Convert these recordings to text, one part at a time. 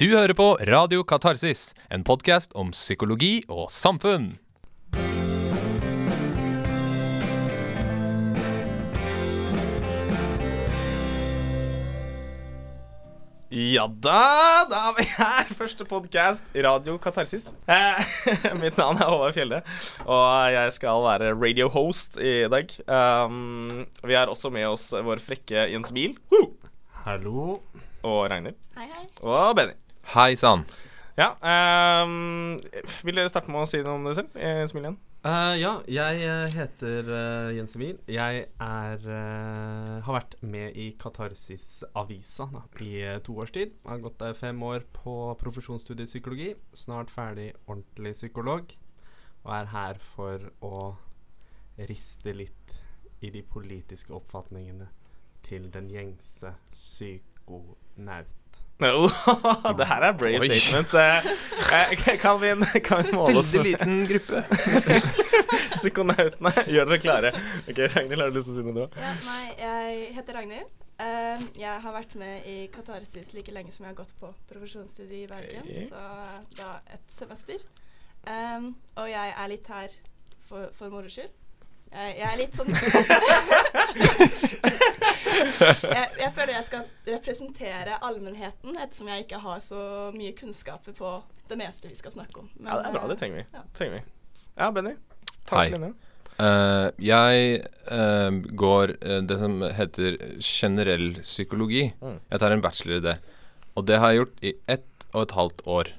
Du hører på Radio Katarsis, en podkast om psykologi og samfunn. Ja da, da er vi her. Første podkast, Radio Katarsis. Eh, mitt navn er Håvard Fjelde, og jeg skal være radio-host i dag. Um, vi har også med oss vår frekke Jens Biel. Hallo. Og Ragnhild. Hei, hei. Og Benny. Hei sann. Ja, um, vil dere starte med å si noe om dere selv? Smil igjen. Uh, ja, jeg eh, heter uh, Jens Emil. Jeg er uh, har vært med i Katarsis-avisa da, i to års tid. Har gått der fem år på profesjonsstudiet psykologi. Snart ferdig ordentlig psykolog. Og er her for å riste litt i de politiske oppfatningene til den gjengse psykonaut. No, det her er brave Oi. statements. Eh, eh, kan, vi, kan vi måle oss Veldig liten gruppe. Psykonautene. Gjør dere klare. Ok, Ragnhild, har du lyst til å si noe, du? Ja, nei, jeg heter Ragnhild. Eh, jeg har vært med i Katarsis like lenge som jeg har gått på profesjonsstudiet i Bergen. Hey. Så da et semester. Um, og jeg er litt her for, for moro skyld. Jeg, er litt sånn jeg, jeg føler jeg skal representere allmennheten, ettersom jeg ikke har så mye kunnskaper på det meste vi skal snakke om. Men, Ja, det er bra. Det eh, trenger vi. Ja. Trenger vi. Ja, Benny. Takk, linja. Eh, jeg uh, går uh, det som heter generell psykologi. Mm. Jeg tar en bachelor i det. Og det har jeg gjort i ett og et halvt år.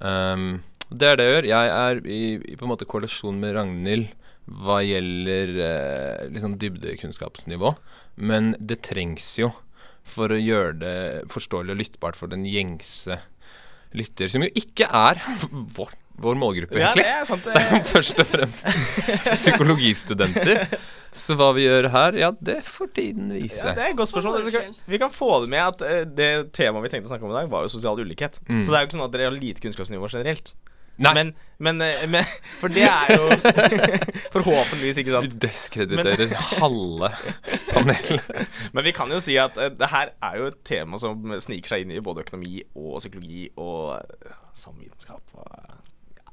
Um, det er det jeg gjør. Jeg er i, i på en måte korrelasjon med Ragnhild hva gjelder eh, liksom dybdekunnskapsnivå. Men det trengs jo for å gjøre det forståelig og lyttbart for den gjengse lytter, som jo ikke er vår, vår målgruppe, Ja, egentlig. det er sant. Det er jo først og fremst psykologistudenter. Så hva vi gjør her, ja, det får tiden vise. Ja, det er et godt spørsmål. Vi kan få det med at eh, det temaet vi tenkte å snakke om i dag, var jo sosial ulikhet. Mm. Så det er jo ikke sånn at dere har lite kunnskapsnivå generelt. Nei, Men, men, eh, men For det er jo forhåpentligvis ikke vi diskrediterer deskrediterer halve panelet. Men vi kan jo si at uh, det her er jo et tema som sniker seg inn i både økonomi og psykologi og uh, samvitenskap. Og, eh,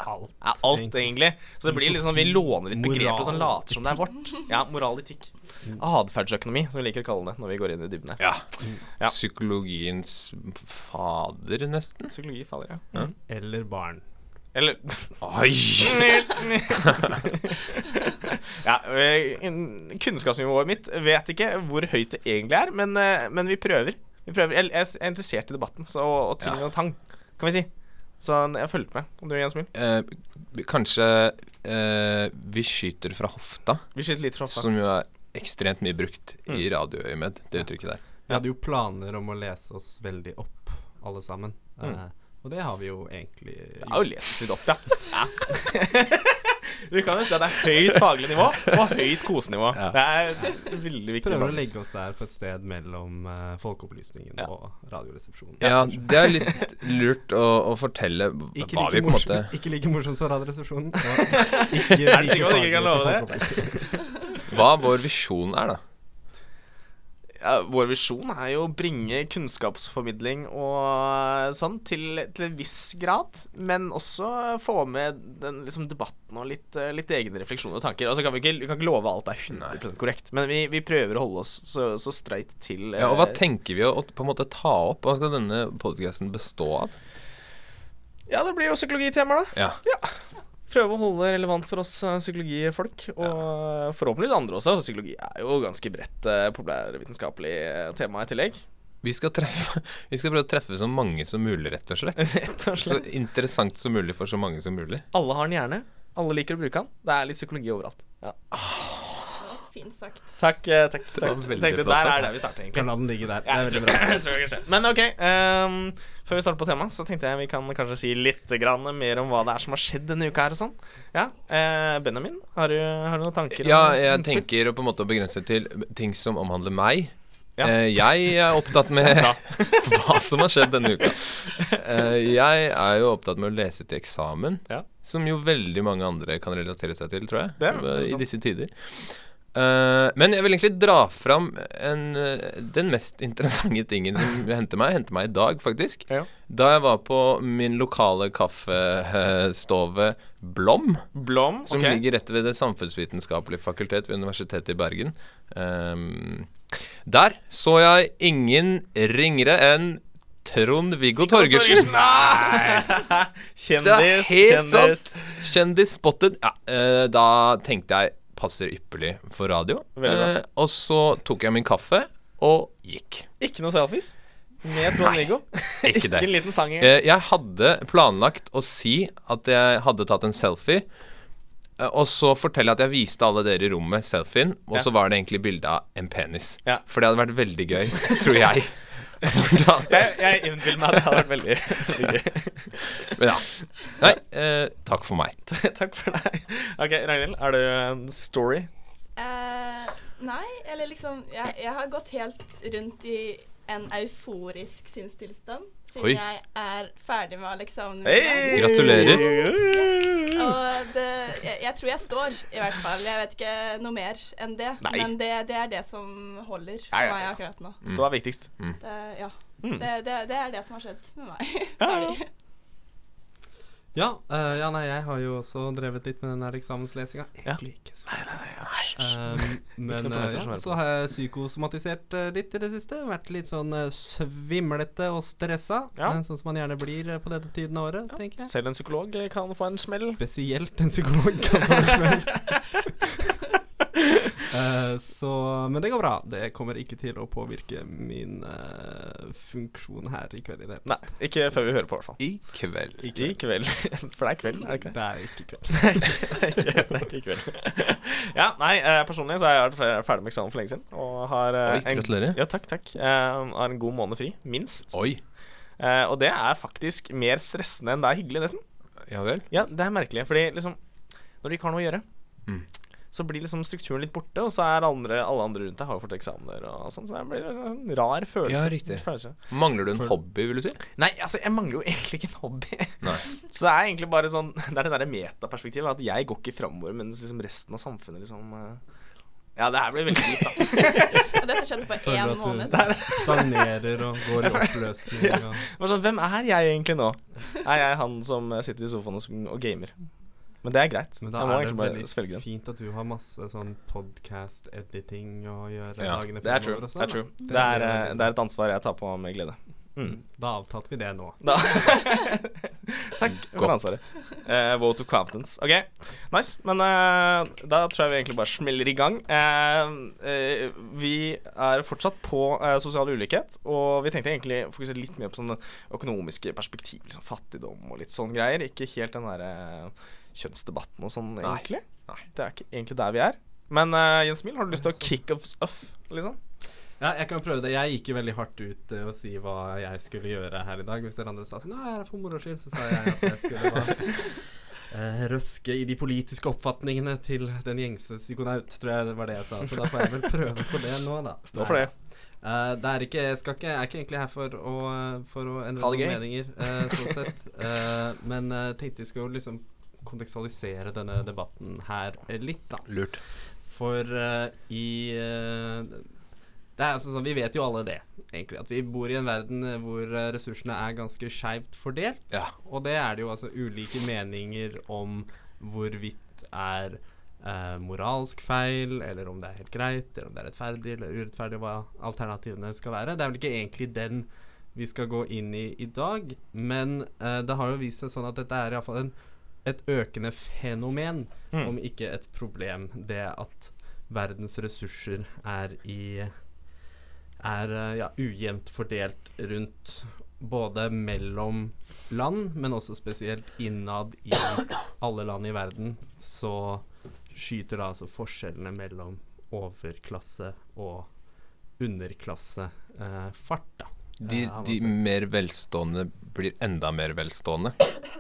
Alt. ja, alt, egentlig. Så det blir sånn vi låner litt begreper som later som det er vårt. Ja, Moraletikk. Atferdsøkonomi, som vi liker å kalle det når vi går inn i dybden her. Ja. Ja. Psykologiens fader, nesten. Psykologi fader, ja. Ja. Mm. Eller barn. Eller Oi! ja, eh, Kunnskapsnivået mitt vet ikke hvor høyt det egentlig er, men, eh, men vi prøver. Vi prøver. Jeg, jeg er interessert i debatten så, og ting Ja. og tang, kan vi si. Så jeg har fulgt med. Og du, Jens Myhl? Eh, kanskje eh, vi skyter fra hofta, Vi skyter litt fra hofta. som jo er ekstremt mye brukt i Mm. radioøyemed, det uttrykket der. Vi hadde jo planer om å lese oss veldig opp, alle sammen. Mm. Eh, og det har vi jo egentlig Jeg har jo lest oss litt opp, ja. vi kan jo si at det er høyt faglig nivå og høyt kosenivå. Ja. Det er veldig viktig. Prøver å legge oss der på et sted mellom uh, Folkeopplysningen Ja. og Radioresepsjonen. Ja, det er litt lurt å, å fortelle Ikke hva like, vi på en måte ikke like morsomt som Radioresepsjonen. Ikke Er du sikker på at du ikke kan love det? Hva vår visjon er, da. Ja, Vår visjon er jo å bringe kunnskapsformidling og sånn til, til en viss grad, men også få med den liksom, debatten og litt, eh, litt egne refleksjoner og tanker. Altså kan vi, ikke, vi kan ikke love alt er 100 korrekt, men vi, vi prøver å holde oss så, så streit til Ja, og hva eh, tenker vi å på en måte ta opp? Hva skal denne podkasten bestå av? Ja, det blir jo psykologitemaer, da. Ja. Ja. Prøve å holde det relevant for oss eh, psykologifolk, og forhåpentligvis andre også. For psykologi er jo ganske bredt eh, populærvitenskapelig eh, tema i tillegg. Vi skal, treffe, vi skal prøve å treffe så mange som mulig, rett og slett. Rett og Så interessant som mulig for så mange som mulig. Alle har en hjerne. Alle liker å bruke den. Det er litt psykologi overalt. Ja. Var Fint sagt. Takk. eh, takk, takk. Tenkte, Der er det vi starter, egentlig. Kan la den ligge der. Ja, det jeg, er tror, veldig bra. jeg tror kanskje Men ok. Um, før vi starter på temaet, så tenkte jeg vi kan kanskje si litt grann mer om hva det er som har skjedd denne uka her og sånn. Ja, eh, Benjamin, har du, har du noen tanker? Ja, om- jeg innspill? tenker å på en måte begrense til ting som omhandler meg. Ja. Eh, jeg er opptatt med hva som har skjedd denne uka. Eh, jeg er jo opptatt med å lese til eksamen, Ja. som jo veldig mange andre kan relatere seg til, tror jeg, Det det i disse tider. Eh, men jeg vil egentlig dra fram en, uh, den mest interessante tingen som hendte meg. Hendte meg i dag, faktisk. Ja. Da jeg var på min lokale kaffestove Blom, Blom. som okay. ligger rett ved Det samfunnsvitenskapelige fakultet ved Universitetet i Bergen. Um, der så jeg ingen ringere enn Trond-Viggo Torgersen. Nei! Kjendis, kjendis. sant! Kjendis spotted. Ja, uh, da tenkte jeg passer ypperlig for radio. Eh, og så tok jeg min kaffe og gikk. Ikke noe selfies med Trond-Viggo. Ikke ikke en liten sang engang. Eh, jeg hadde planlagt å si at jeg hadde tatt en selfie. eh, Og så fortelle at jeg viste alle dere i rommet selfien, og Ja. så var det egentlig bilde av en penis. Ja. For det hadde vært veldig gøy, tror jeg. Jeg, jeg innbiller meg det hadde vært veldig, veldig gøy. Men ja. Nei, eh, takk for meg. Takk for deg. OK, Ragnhild, er det en story? Uh, nei, eller liksom jeg, jeg har gått helt rundt i en euforisk sinnstilstand siden Oi. jeg er ferdig med Alexander. Hey! Gratulerer. Gratulerer. Og det, jeg, jeg tror jeg står, i hvert fall. Jeg vet ikke noe mer enn det. Nei. Men det, det er det som holder for Ja, ja, meg akkurat nå. Stå er viktigst. Det, ja. Mm. Det, det, det er det som har skjedd med meg. Ja, ja. Ferdig. Ja, uh, ja, nei, jeg har jo også drevet litt med den der eksamenslesinga. Ja. Egentlig ikke så Nei, nei, nei. Um, men som ja, så har jeg psykosomatisert uh, litt i det siste. Vært litt sånn svimlete og stressa. Ja. sånn som man gjerne blir på denne tiden av året, tenker jeg. Selv en psykolog kan få en smell. Spesielt en psykolog kan få en selv. Eh, så Men det går bra. Det kommer ikke til å påvirke min uh, funksjon her i kveld i det. Nei, ikke før vi hører på, i hvert fall. I kveld. I kveld. For det er kveld, er det ikke det? Det er ikke kveld. det er ikke, det er ikke kveld. ja, nei, eh, personlig så har jeg vært ferdig med eksamen for lenge siden. Og har Oi, gratulerer. Ja, takk, takk. Eh, har en god måned fri, minst. Oi. Eh, og det er faktisk mer stressende enn det er hyggelig, nesten. Ja vel. Ja, det er merkelig, fordi liksom Når du ikke har noe å gjøre, Mm. Så blir liksom strukturen litt borte, og så er andre, alle andre rundt deg har jo fått eksamener og sånn, så det blir en sånn rar følelse. Ja, riktig. Følelse. Mangler du en hobby, vil du si? Nei, altså, jeg mangler jo egentlig ikke en hobby. Nei. Så det er egentlig bare sånn Det er det derre metaperspektivet, at jeg går ikke framover, mens liksom resten av samfunnet liksom eh, Ja, det her blir veldig dypt, da. Og dette skjedde på Føler én at måned. du stagnerer og går i oppløsning. Ja. Sånn, Hvem er jeg egentlig nå? Er jeg han som sitter i sofaen og, og gamer? Men det er greit. Men Jeg da må er det bare veldig den. fint at du har masse sånn podcast-editing å gjøre Ja, dagene Det er true. Også, og Det er, true. Det, er, eh, det er et ansvar jeg tar på med glede. Mm. Da avtalte vi det nå. Da. Takk for ansvaret. Uh, vote of confidence. OK, nice. Men uh, da tror jeg vi egentlig bare smeller i gang. Uh, eh, vi er fortsatt på eh, sosial ulikhet, og vi tenkte egentlig å fokusere litt mer på sånne økonomiske perspektiv. Liksom fattigdom og litt sånn greier. Ikke helt den derre kjønnsdebatten og sånn, Nei. egentlig. Det er ikke egentlig der vi er. Men uh, Jens Mil, har du lyst til å kick us off, liksom? Ja, jeg kan prøve det. Jeg gikk jo veldig hardt ut uh, å si hva jeg skulle gjøre her i dag. Hvis dere andre sa sånn Nei, for moro skyld, så sa jeg at jeg skulle bare uh, røske i de politiske oppfatningene til den gjengse psykonaut, tror jeg det var det jeg sa. Så da får jeg vel prøve på det nå, da. Stå for det. Uh, det er ikke, jeg, skal ikke, jeg er ikke egentlig her for å, for å endre noen meninger, eh, sånn sett. Eh, men uh, tenkte jeg skulle liksom kontekstualisere denne debatten her litt, da. Lurt. For uh, i uh, Det er altså sånn, Vi vet jo alle det, egentlig. At vi bor i en verden eh, hvor ressursene er ganske skeivt fordelt. Ja. Og det er det jo altså ulike meninger om hvorvidt er uh, moralsk feil, eller om det er helt greit, eller om det er rettferdig eller urettferdig, hva alternativene skal være. Det er vel ikke egentlig den vi skal gå inn i i dag, men det har jo vist seg sånn at dette er iallfall en et økende fenomen, Mm. om ikke et problem. Det at verdens ressurser er i er eh, ja, ujevnt fordelt rundt både mellom land, men også spesielt innad i alle land i verden, så skyter da altså forskjellene mellom overklasse og underklasse eh, fart, da. De, de mer velstående blir enda mer velstående.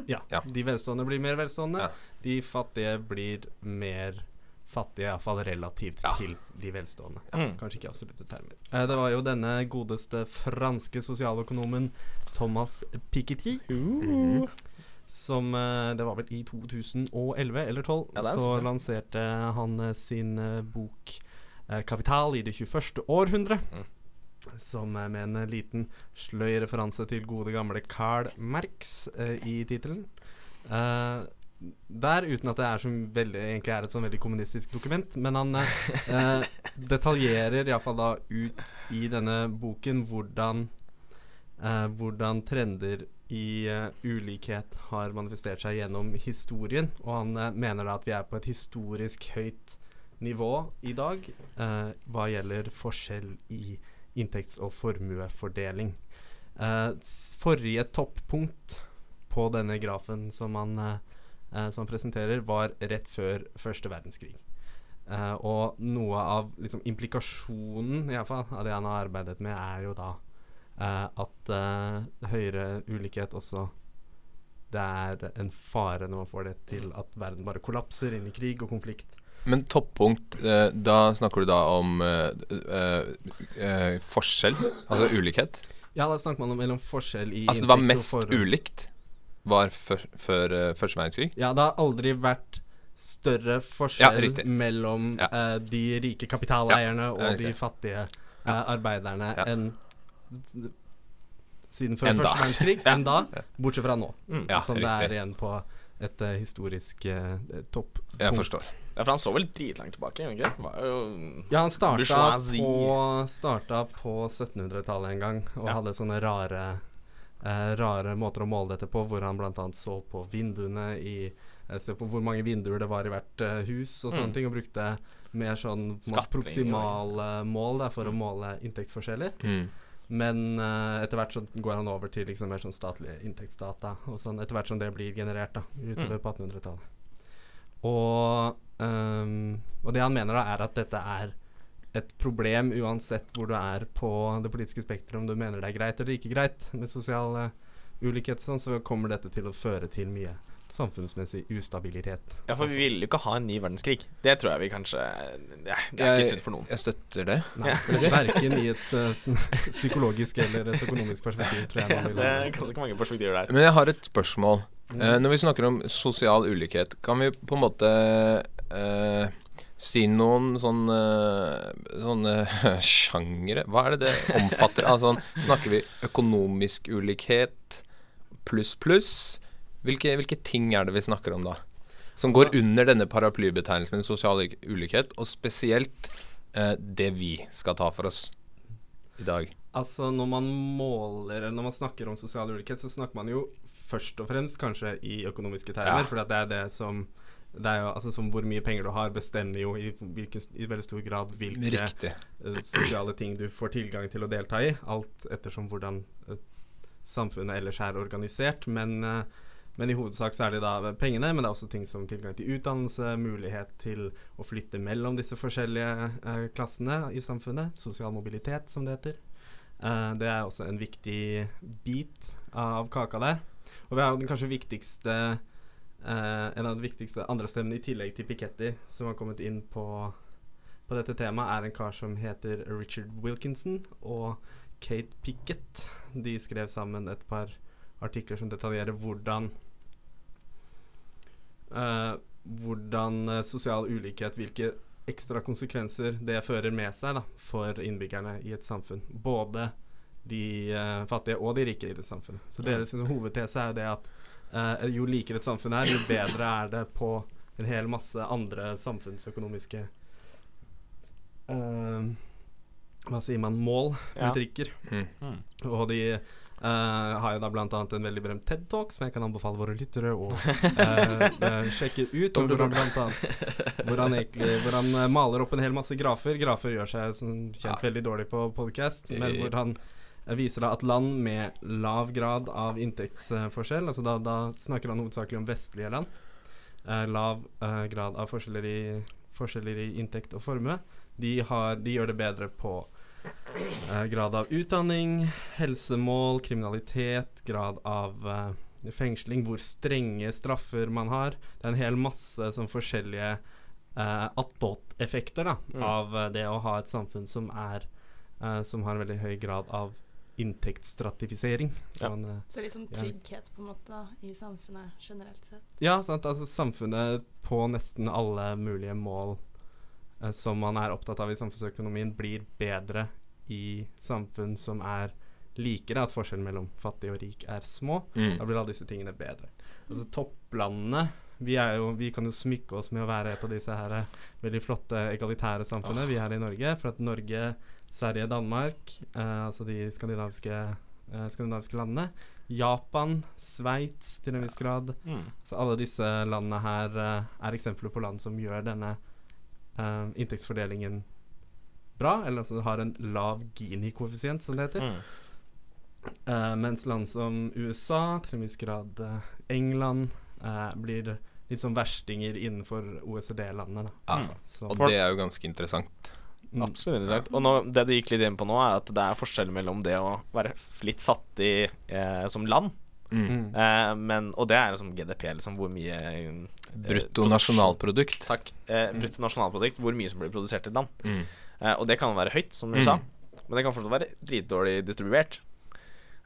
Ja, Ja. De velstående blir mer velstående. Ja. De fattige blir mer fattige, iallfall relativt Ja. til de velstående. Mm. Kanskje ikke absolutte termer. Eh, det var jo denne godeste franske sosialøkonomen Thomas Piketty Mhm. som eh, Det var vel i 2011 eller 2012, Ja, det er så sant. lanserte han eh, sin eh, bok 'Kapital i det 21. århundre'. Mm. Som med en liten sløy referanse til gode gamle Carl Marx eh, i tittelen. Eh, der, uten at det er veldig, egentlig er et sånn veldig kommunistisk dokument, men han eh, detaljerer iallfall da ut i denne boken hvordan eh, hvordan trender i eh, ulikhet har manifestert seg gjennom historien. Og han eh, mener da at vi er på et historisk høyt nivå i dag eh, hva gjelder forskjell i inntekts- og formuefordeling. Eh, forrige toppunkt på denne grafen som han, eh, eh, presenterer, var rett før første verdenskrig. Eh, og noe av liksom, implikasjonen i fall, av det han har arbeidet med, er jo da eh, at eh, høyere ulikhet også Det er en fare når man får det til at verden bare kollapser inn i krig og konflikt. Men toppunkt, eh, da snakker du da om eh, eh, forskjell? Altså ulikhet? Ja, da snakker man om mellom forskjell i Altså det var mest ulikt var før, før første verdenskrig? Ja, det har aldri vært større forskjell ja, mellom Ja. uh, de rike kapitaleierne Ja, og de fattige uh, arbeiderne enn siden før første verdenskrig. Enn da, bortsett fra nå. Mm. Som det er igjen på et uh, historisk uh, topp. Jeg forstår. Ja, for han så vel dritlangt tilbake, ikke? Var jo Ja, han starta på, starta på 1700-tallet en gang og Ja. hadde sånne rare eh, Rare måter å måle dette på, hvor han bl.a. så på vinduene i eh, Se på hvor mange vinduer det var i hvert eh, hus og sånne Mm. ting, og brukte mer sånn proksimale mål da, for å Mm. måle inntektsforskjeller. Mm. Men eh, etter hvert så går han over til liksom mer sånn statlige inntektsdata, og sånn etter hvert som det blir generert da, utover Mm. på 1800-tallet. Og, um, og det han mener da, er at dette er et problem uansett hvor du er på det politiske spekteret, om du mener det er greit eller ikke greit med sosial eh, ulikhet og sånn, så kommer dette til å føre til mye samfunnsmessig ustabilitet. Ja, for vi vil jo ikke ha en ny verdenskrig. Det tror jeg vi kanskje ja, Det er Jeg- ikke sunt for noen. Jeg støtter det. Nei, verken i et eh, psykologisk eller et økonomisk perspektiv, tror jeg man vil Det er ganske mange perspektiver der. Men jeg har et spørsmål. Eh, når vi snakker om sosial ulikhet, kan vi på en måte uh, si noen sånne, sånne sjangere? Hva er det det omfatter? altså, snakker vi økonomisk ulikhet pluss pluss? Hvilke, hvilke ting er det vi snakker om da? Som går under denne paraplybetegnelsen sosial ulikhet, og spesielt uh, det vi skal ta for oss i dag. Altså Når man måler eller Når man snakker om sosial ulikhet, så snakker man jo først og fremst kanskje i økonomiske termer. Ja. For det er det som det er jo, altså som Hvor mye penger du har, bestemmer jo i, hvilken, i veldig stor grad hvilke eh, sosiale ting du får tilgang til å delta i. Alt ettersom hvordan uh, samfunnet ellers er organisert. Men, uh, men i hovedsak så er det da pengene, men det er også ting som tilgang til utdannelse, mulighet til å flytte mellom disse forskjellige klassene i samfunnet. Sosial mobilitet, som det heter. Det er også en viktig bit av kaka der. Og vi har den kanskje viktigste eh, En av de viktigste andre stemmene i tillegg til Piketty som har kommet inn på, på dette temaet, er en kar som heter Richard Wilkinson og Kate Pickett. De skrev sammen et par artikler som detaljerer hvordan eh, hvordan eh, sosial ulikhet, hvilke ekstra konsekvenser det fører med seg da, for innbyggerne i et samfunn. Både de uh, fattige og de rike i det samfunnet. Så deres liksom, hovedtese er jo det at uh, jo likere et samfunn er, jo bedre er det på en hel masse andre samfunnsøkonomiske uh, Hva sier man mål, Ja. metrikker. Mm. Mm. Og de Uh, har jo da annet en veldig berømt TED-talk som jeg kan anbefale våre lyttere å eh, eh, sjekke ut. Hvor han blant annet hvor han, egentlig, hvor han maler opp en hel masse grafer. Grafer gjør seg som kjent Ja. veldig dårlig på podcast, men hvor han viser da at land med lav grad av inntektsforskjell, altså da, da snakker han hovedsakelig om vestlige land, eh, lav eh, grad av forskjeller i, forskjeller i inntekt og formue, de, har, de gjør det bedre på eh, grad av utdanning, helsemål, kriminalitet, grad av eh, fengsling, hvor strenge straffer man har. Det er en hel masse sånn forskjellige eh, attåt-effekter Mm. av eh, det å ha et samfunn som er eh, Som har en veldig høy grad av inntektsstratifisering. Så Ja. man, eh, Så litt sånn Ja. trygghet på en måte da, i samfunnet generelt sett. Ja, sant. Altså samfunnet på nesten alle mulige mål eh, som man er opptatt av i samfunnsøkonomien, blir bedre i samfunn som er likere. At forskjellen mellom fattig og rik er små. Mm. Da blir alle disse tingene bedre. Altså topplandene vi, jo, vi kan jo smykke oss med å være på disse her eh, veldig flotte egalitære samfunnet vi har i Norge. For at Norge, Sverige, Danmark, eh, altså de skandinaviske, eh, skandinaviske landene, Japan, Sveits til en viss grad Mm. så alle disse landene her eh, er eksempler på land som gjør denne eh, inntektsfordelingen bra, eller altså har en lav Gini-koeffisient, som det heter. Mm. Eh, mens land som USA, til en viss grad England, blir litt som verstinger innenfor OECD-landene. Ja. Og For- det er jo ganske interessant. mm, Absolutt interessant. Og nå, det du gikk litt inn på nå, er at det er forskjell mellom det å være litt fattig eh, som land, Mm. mm, eh, men, og det er liksom GDP, liksom hvor mye eh, Brutto nasjonalprodukt. Takk. Eh, brutto nasjonalprodukt, hvor mye som blir produsert i et land. Mm. Eh, og det kan være høyt, som du sa, Mm. men det kan fortsatt være dritdårlig distribuert.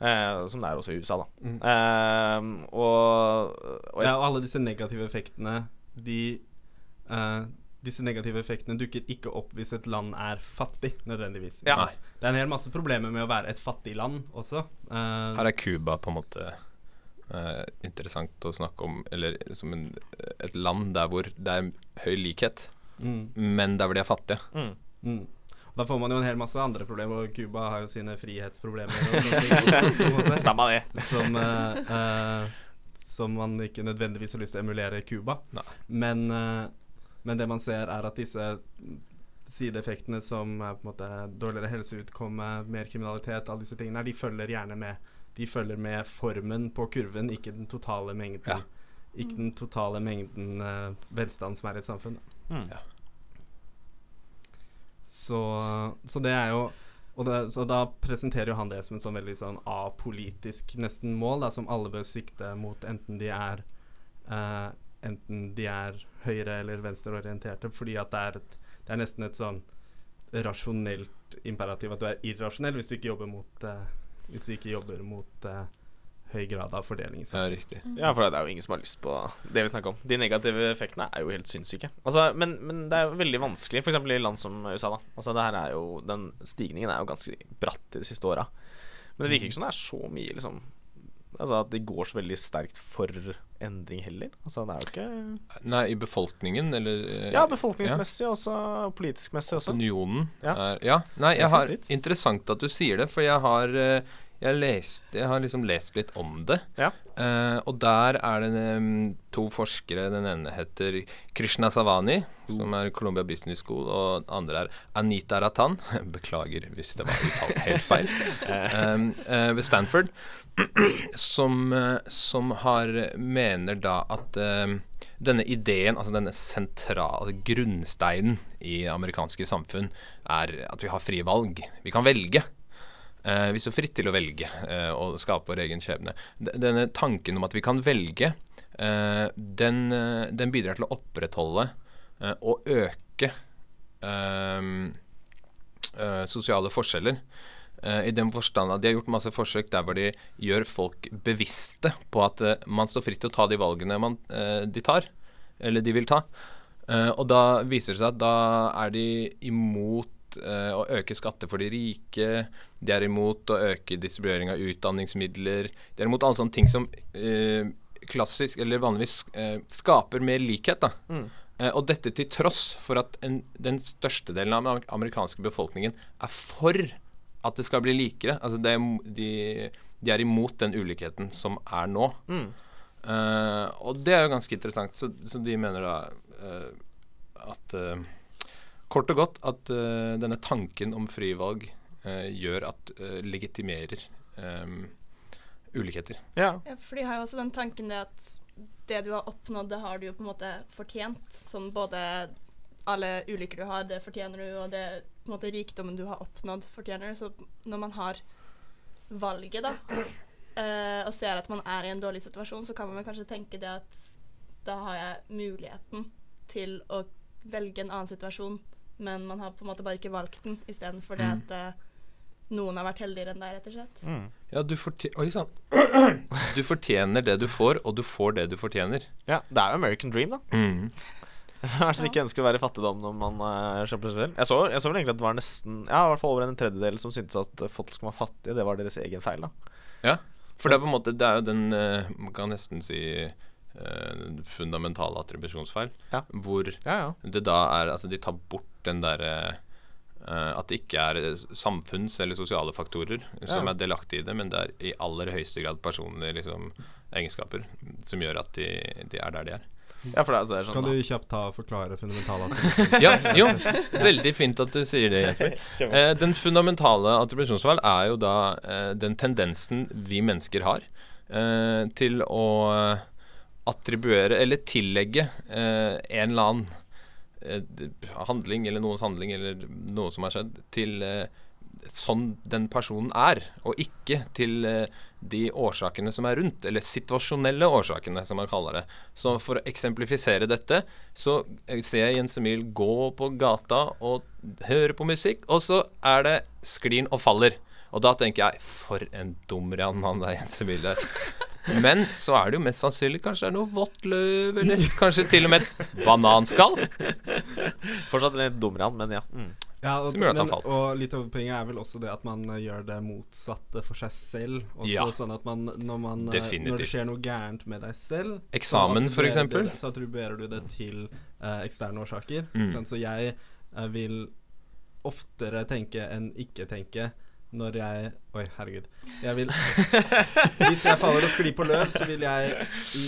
Eh, som det er også i USA, da. mm. Eh, og, og Ja, og alle disse negative effektene de, eh, Disse negative effektene dukker ikke opp hvis et land er fattig, nødvendigvis. Ja. Det er en hel masse problemer med å være et fattig land også. Eh, Her er Cuba på en måte eh, interessant å snakke om, eller som en, et land der hvor det er høy likhet, mm, men der hvor de er fattige. mm. Da får man jo en hel masse andre problemer, og Cuba har jo sine frihetsproblemer. Samme det. som, uh, uh, som man ikke nødvendigvis har lyst til å emulere i Cuba. Men, uh, men det man ser, er at disse sideeffektene som er på en måte dårligere helseutkomme, mer kriminalitet, alle disse tingene de følger gjerne med. De følger med formen på kurven, ikke den totale mengden. Ja. Ikke den totale mengden uh, velstand som er i et samfunn. Mm. Ja. Så, så det er jo det, Så da presenterer jo han det som et sånn veldig sånn apolitisk nesten mål, da, som alle bør sikte mot, enten de er uh, Enten de er høyre- eller venstreorienterte, fordi at det er, et, det er nesten et sånn rasjonelt imperativ at du er irrasjonell hvis du ikke jobber mot uh, Hvis du ikke jobber mot eh, høy grad av fordeling. Ja, riktig. Ja, for det er jo ingen som har lyst på det vi snakker om. De negative effektene er jo helt sinnssyke. Altså, men, men det er jo veldig vanskelig, f.eks. i land som USA. da Altså det her er jo Den stigningen er jo ganske bratt i de siste åra. Men det virker ikke som det er så mye liksom Altså at det går så veldig sterkt for endring heller. Altså det er jo ikke Nei, i befolkningen, eller eh, Ja, befolkningsmessig også, politisk-messig også. Opinionen Ja. er Ja, nei, jeg Jeg har. Interessant at du sier det, for jeg har eh, jeg, lest, jeg har liksom lest litt om det. Ja. Uh, og der er det um, to forskere. Den ene heter Krishna Savani, som er Columbia Business School, og den andre er Anita Ratan. Beklager hvis det var uttalt helt feil. Em, eh, ved Stanford. som, uh, som har mener da at denne ideen, altså denne sentrale grunnsteinen i amerikanske samfunn, er at vi har frie valg. Vi kan velge. Eh, vi står fritt til å velge eh, og skape vår egen skjebne. Denne tanken om at vi kan velge, eh, den, eh, den bidrar til å opprettholde eh, og øke ehm, eh, sosiale forskjeller. I den forstand at De har gjort masse forsøk der hvor de gjør folk bevisste på at man står fritt til å ta de valgene man, de tar, eller de vil ta. Uh, og da viser det seg at da er de imot uh, å øke skatter for de rike. De er imot å øke distribuering av utdanningsmidler. De er imot alle sånne ting som eh, klassisk, eller vanligvis, eh, skaper mer likhet. da. Mm. Eh, og dette til tross for at en, den største delen av den amerikanske befolkningen er for at det skal bli likere. Altså det, de, de er imot den ulikheten som er nå. Mm. Eh, og det er jo ganske interessant. Så, så de mener da eh, at eh, Kort og godt at denne tanken om frivalg gjør at eh, legitimerer eh, ulikheter. Ja. Ja, for de har jo også den tanken det at det du har oppnådd, det har du jo på en måte fortjent. Sånn både alle ulykker du har, det fortjener du, og det på en måte rikdommen du har oppnådd, fortjener du. Så når man har valget, da, eh, og ser at man er i en dårlig situasjon, så kan man vel kanskje tenke det at da har jeg muligheten til å velge en annen situasjon, men man har på en måte bare ikke valgt den, istedenfor det Mm. at eh, noen har vært heldigere enn deg, rett og slett. Mm. Ja, du, forti Oi. Du fortjener det du får, og du får det du fortjener. Ja, det er jo American Dream, da. Mm. Hvem er det som ikke ønsker å være i fattigdom når man er så plutselig? Jeg så, jeg så vel egentlig at det var nesten Ja, i hvert fall over en tredjedel som syntes at eh, folk som var fattige, det var deres egen feil, da. Ja, for det er på en måte Det er jo den eh, Man kan nesten si Uh, fundamentale attribusjonsfeil. Ja. Hvor Ja, ja. det da er Altså, de tar bort den derre eh, At det ikke er eh, samfunns- eller sosiale faktorer som Ja. er delaktige i det, men det er i aller høyeste grad personlige liksom, egenskaper som gjør at de, de er der de er. ja for det, er- altså, det er sånn Kan du kjapt ta og forklare fundamentale Ja, jo, veldig fint at du sier det, Jesper. Eh, den fundamentale attribusjonsvalg er jo da eh, den tendensen vi mennesker har eh, til å eh, attribuere eller tillegge eh, en eller annen eh, handling eller noens handling eller noe som har skjedd, til eh, sånn den personen er, og ikke til eh, de årsakene som er rundt, eller situasjonelle årsakene, som man kaller det. Så for å eksemplifisere dette, så eh, ser jeg Jens Emil gå på gata og høre på musikk, og så er det sklin og faller. Og da tenker jeg For en dumrian det er Jens Emil. Men så er det jo mest sannsynlig kanskje det er noe vått løv, eller kanskje til og med et bananskall. Fortsatt litt dummere han, men ja. Mm. Ja, og, Som gjør at han falt. Og litt av poenget er vel også det at man eh, gjør det motsatte for seg selv. Også Ja. sånn at man når, man eh, når det skjer noe gærent med deg selv Eksamen, f.eks. Så attribuerer du det til uh, eksterne årsaker. Mm. Sant? Så jeg uh, vil oftere tenke enn ikke tenke når jeg Oi, herregud. Jeg vil Hvis jeg faller og sklir på løv, så vil jeg i,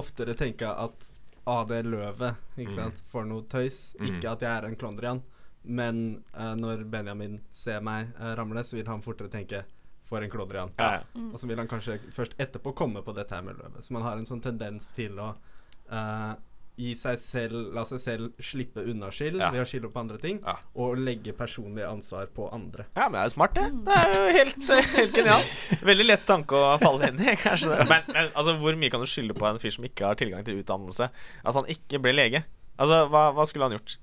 oftere tenke at ah, det løvet ikke Mm. sant, får noe tøys. Mm. Ikke at jeg er en klondrian. Men uh, når Benjamin ser meg uh, ramle, så vil han fortere tenke for en klondrian. Ja, ja. Mm. Og så vil han kanskje først etterpå komme på dette her med løvet. Så man har en sånn tendens til å eh, gi seg selv La seg selv slippe unna skyld Ja. ved å skylde på andre ting, Ja. og legge personlig ansvar på andre. Ja, men det er smart, det. Det er jo helt, helt genialt. Veldig lett tanke å falle inn i, kanskje. det. Men, men altså, hvor mye kan du skylde på en fyr som ikke har tilgang til utdannelse? At han ikke ble lege? Altså, hva, hva skulle han gjort?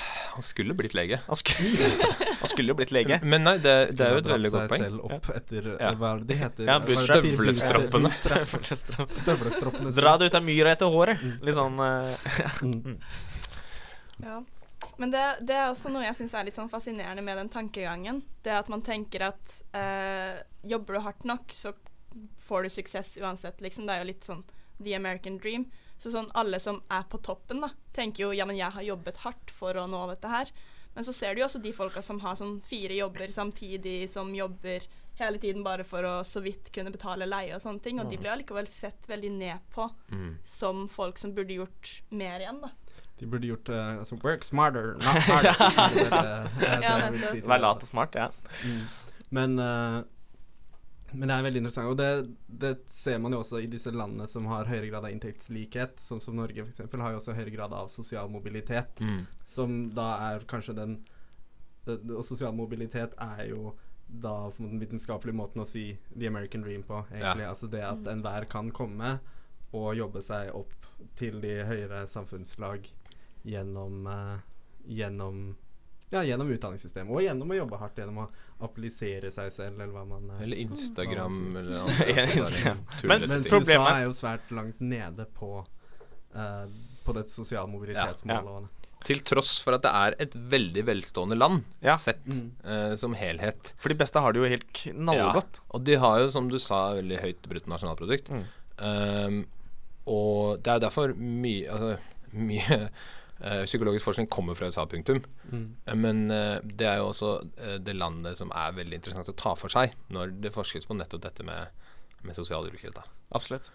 Han skulle blitt lege. Han skulle, han skulle jo blitt lege. Men nei, det, det er jo et veldig godt poeng. seg selv opp etter Ja. Hva er det heter? Ja, Støvlestrappene. Støvlestroppene. Dra det ut av myra etter håret. Litt sånn eh, Mm. Ja. Men det, det er også noe jeg syns er litt sånn fascinerende med den tankegangen. Det at man tenker at eh, jobber du hardt nok, så får du suksess uansett, liksom. Det er jo litt sånn the American dream. Så sånn alle som er på toppen, da, tenker jo ja, men jeg har jobbet hardt for å nå dette her. Men så ser du jo også de folka som har sånn fire jobber samtidig, som jobber hele tiden bare for å så vidt kunne betale leie og sånne ting. Og de blir allikevel sett veldig ned på Mm. som folk som burde gjort mer igjen, da. De burde gjort uh, altså, Work smarter, not harder. Er er Ja, Vær lat og smart, ja. Mm. Men, eh, men det er veldig interessant. Og det, det ser man jo også i disse landene som har høyere grad av inntektslikhet, sånn som Norge f.eks., har jo også høyere grad av sosial mobilitet, Mm. som da er kanskje den Og sosial mobilitet er jo da på den vitenskapelige måten å si the American dream på, egentlig. Altså det at enhver kan komme og jobbe seg opp til de høyere samfunnslag gjennom uh, Gjennom ja, gjennom utdanningssystemet, og gjennom å jobbe hardt, gjennom å applisere seg selv, eller hva man Eller Instagram, Hva eller noe andre Instagram. Men- Men Problemet- USA er jo svært langt nede på uh, På det sosiale Ja, ja. Til tross for at det er et veldig velstående land, Ja. sett Mm. uh, som helhet. For de beste har det jo helt knallgodt. Og de har jo, som du sa, veldig høyt bruttonasjonalprodukt. Mm. Um, og det er jo derfor mye altså, Mye psykologisk forskning kommer fra USA, punktum. Mm. Eh, Men eh, det er jo også eh, det landet som er veldig interessant å ta for seg når det forskes på nettopp dette med, med sosial ulikhet. Absolutt.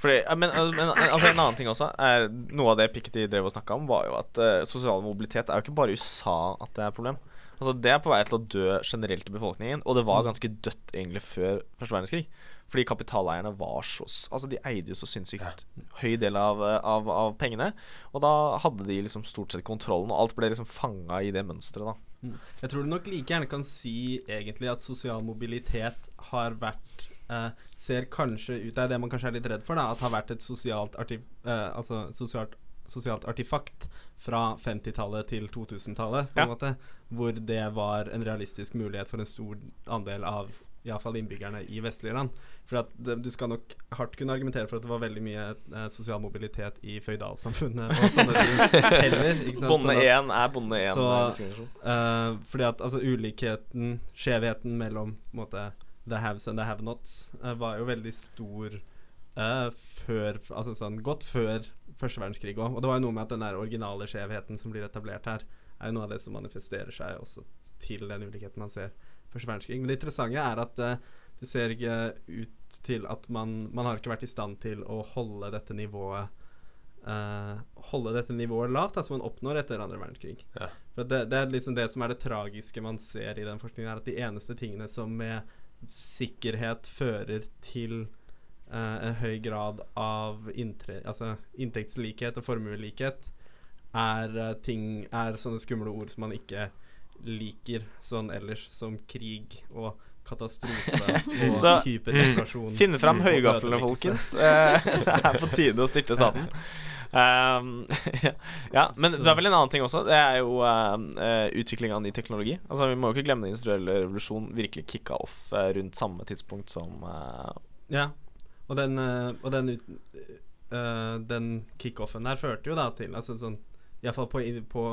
Fordi, men, men altså, en annen ting også er Noe av det Piketty drev og snakka om, var jo at uh, sosial mobilitet er jo ikke bare i USA at det er et problem. Altså Det er på vei til å dø generelt i befolkningen, og det var ganske dødt egentlig før første verdenskrig. Fordi kapitaleierne var så Altså de eide jo så sinnssykt høy del av, eh, av, av pengene. Og da hadde de liksom stort sett kontrollen, og alt ble liksom fanga i det mønsteret, da. Mm. Jeg tror du nok like gjerne kan si egentlig at sosial mobilitet har vært eh, Ser kanskje ut Det er det man kanskje er litt redd for, da. At har vært et sosialt, artiv, eh, altså, sosialt sosialt artifakt fra 50-tallet til 2000-tallet, på Ja. måte, hvor det var en realistisk mulighet for en stor andel av iallfall innbyggerne i vestlige land. For at det, du skal nok hardt kunne argumentere for at det var veldig mye eh, sosial mobilitet i føydalsamfunnet og sånne ting heller. Bonde én 1 er bonde 1. Uh. Eh, fordi at altså ulikheten, skjevheten mellom måte, the haves and the have-nots uh, var jo veldig stor uh, før Altså sånn godt før første verdenskrig òg. Og det var jo noe med at den der originale skjevheten som blir etablert her, er jo noe av det som manifesterer seg også til den ulikheten man ser første verdenskrig. Men det interessante er at uh, det ser ikke ut til at man Man har ikke vært i stand til å holde dette nivået uh, Holde dette nivået lavt, altså man oppnår etter andre verdenskrig. Ja. For det, det er liksom det som er det tragiske man ser i den forskningen, er at de eneste tingene som med sikkerhet fører til en høy grad av inntre, altså inntektslikhet og formuelikhet, er eh, ting Er sånne skumle ord som man ikke liker sånn ellers, som krig og katastrofe og Så, hyperinflasjon. Finne fram høygaflene, folkens. Eh, det er på tide å styrte staten. Um, ja, ja, men Så- det er vel en annen ting også. Det er jo uh, utvikling av ny teknologi. Altså Vi må jo ikke glemme den industrielle revolusjonen virkelig kicka off uh, rundt samme tidspunkt som uh, Ja, og den, eh, og den, eh, den kickoffen der førte jo da til altså sånn, Iallfall på, på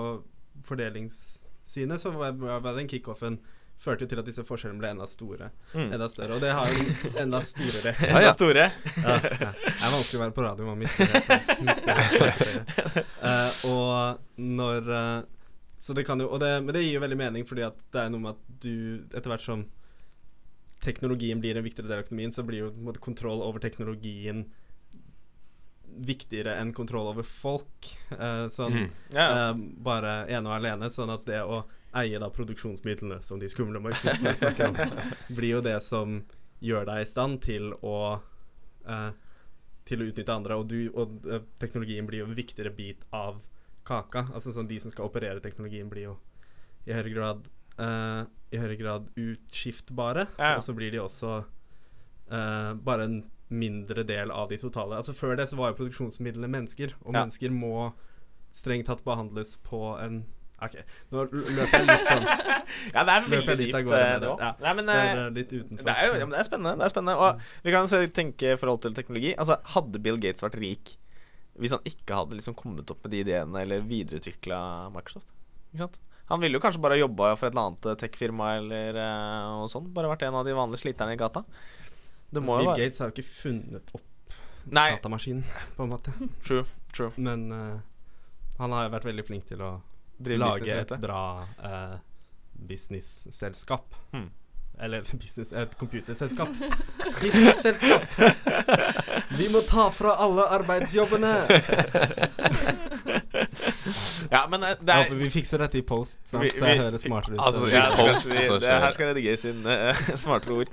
fordelingssynet så var, den kickoffen førte jo til at disse forskjellene ble enda store. mm. Enda større. Og det har jo enda storere Ja, ja. store. ja, ja. Det er vanskelig å være på radio, man mister det. Mister. Eh, og når uh, Så det kan jo det, Men det gir jo veldig mening, fordi at det er noe med at du etter hvert som teknologien blir en viktigere del av økonomien, så blir jo måte, kontroll over teknologien viktigere enn kontroll over folk. Eh, sånn mm. Ja. eh, bare ene og alene. Sånn at det å eie da produksjonsmidlene, som de skumle marxistene snakker om, blir jo det som gjør deg i stand til å eh, Til å utnytte andre. Og, du, og eh, teknologien blir jo en viktigere bit av kaka. Altså sånn De som skal operere teknologien, blir jo i høyere grad eh, I høyere grad utskiftbare. Ja. Og så blir de også uh, bare en mindre del av de totale. Altså Før det så var jo produksjonsmidlene mennesker, og Ja. mennesker må strengt tatt behandles på en OK, nå løper jeg litt sånn ja, det er veldig dypt, eh, det òg. Ja. Nei, men Det er litt utenfor. det er jo ja, det er spennende. Det er spennende Og vi kan jo tenke i forhold til teknologi. Altså Hadde Bill Gates vært rik hvis han ikke hadde liksom kommet opp med de ideene eller videreutvikla Microsoft? Ikke sant? Han ville jo kanskje bare jobba for et eller annet eh, tech-firma eller noe sånt. sånn. Bare vært en av de vanlige sliterne i gata. Det må jo Bill være Gates har jo ikke funnet opp Nei, datamaskinen, på en måte. true. True. Men uh, han har jo vært veldig flink til å Drive lage business, et bra uh, business-selskap. Hmm. Eller business, et computerselskap. Business-selskap! Vi må ta fra alle arbeidsjobbene! Ja, men eh, det Jeg er håper vi fikser dette i post, sant? Vi- så jeg hører smartere ut. Altså, ja, Post, vi, det her skal redigeres inn uh, smartere ord.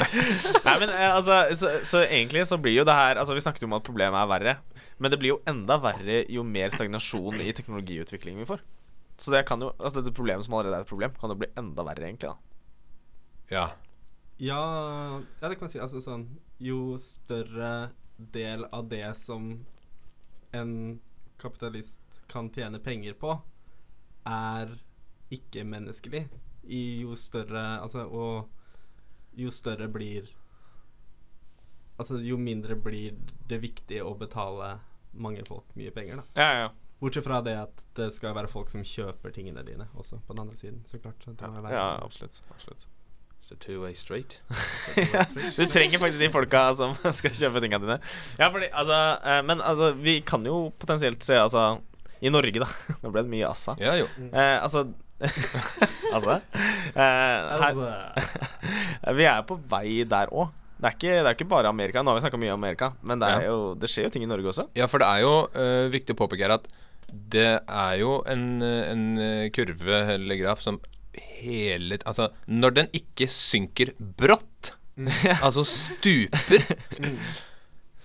Nei, men uh, altså så, så egentlig så blir jo det her Altså Vi snakket jo om at problemet er verre, men det blir jo enda verre jo mer stagnasjon i teknologiutvikling vi får. Så det kan jo Altså dette problemet som allerede er et problem, kan jo bli enda verre, egentlig. da Ja. Ja, ja, det kan man si. Altså sånn Jo større del av det som en kapitalist kan tjene penger på, er ikke-menneskelig, i jo større Altså, og jo større blir Altså, jo mindre blir det viktig å betale mange folk mye penger, da. Ja, ja, Bortsett fra det at det skal være folk som kjøper tingene dine også, på den andre siden. Så klart. så det må ja, være- ja absolutt. absolutt. It's a two-way street. ja, du trenger faktisk de folka som skal kjøpe tingene dine. Ja, fordi, altså, eh, men altså, vi kan jo potensielt se Altså, i Norge, da. Nå ble det mye assa. Ja, jo. Eh, altså Altså eh, her, Vi er på vei der òg. Det, er ikke- det er ikke bare Amerika. Nå har vi snakka mye om Amerika, men det, er Ja. jo, det skjer jo ting i Norge også. Ja, for det er jo uh, viktig å påpeke her at det er jo en, eh, en eh, kurve eller graf som hele Altså, når den ikke synker brått, altså stuper,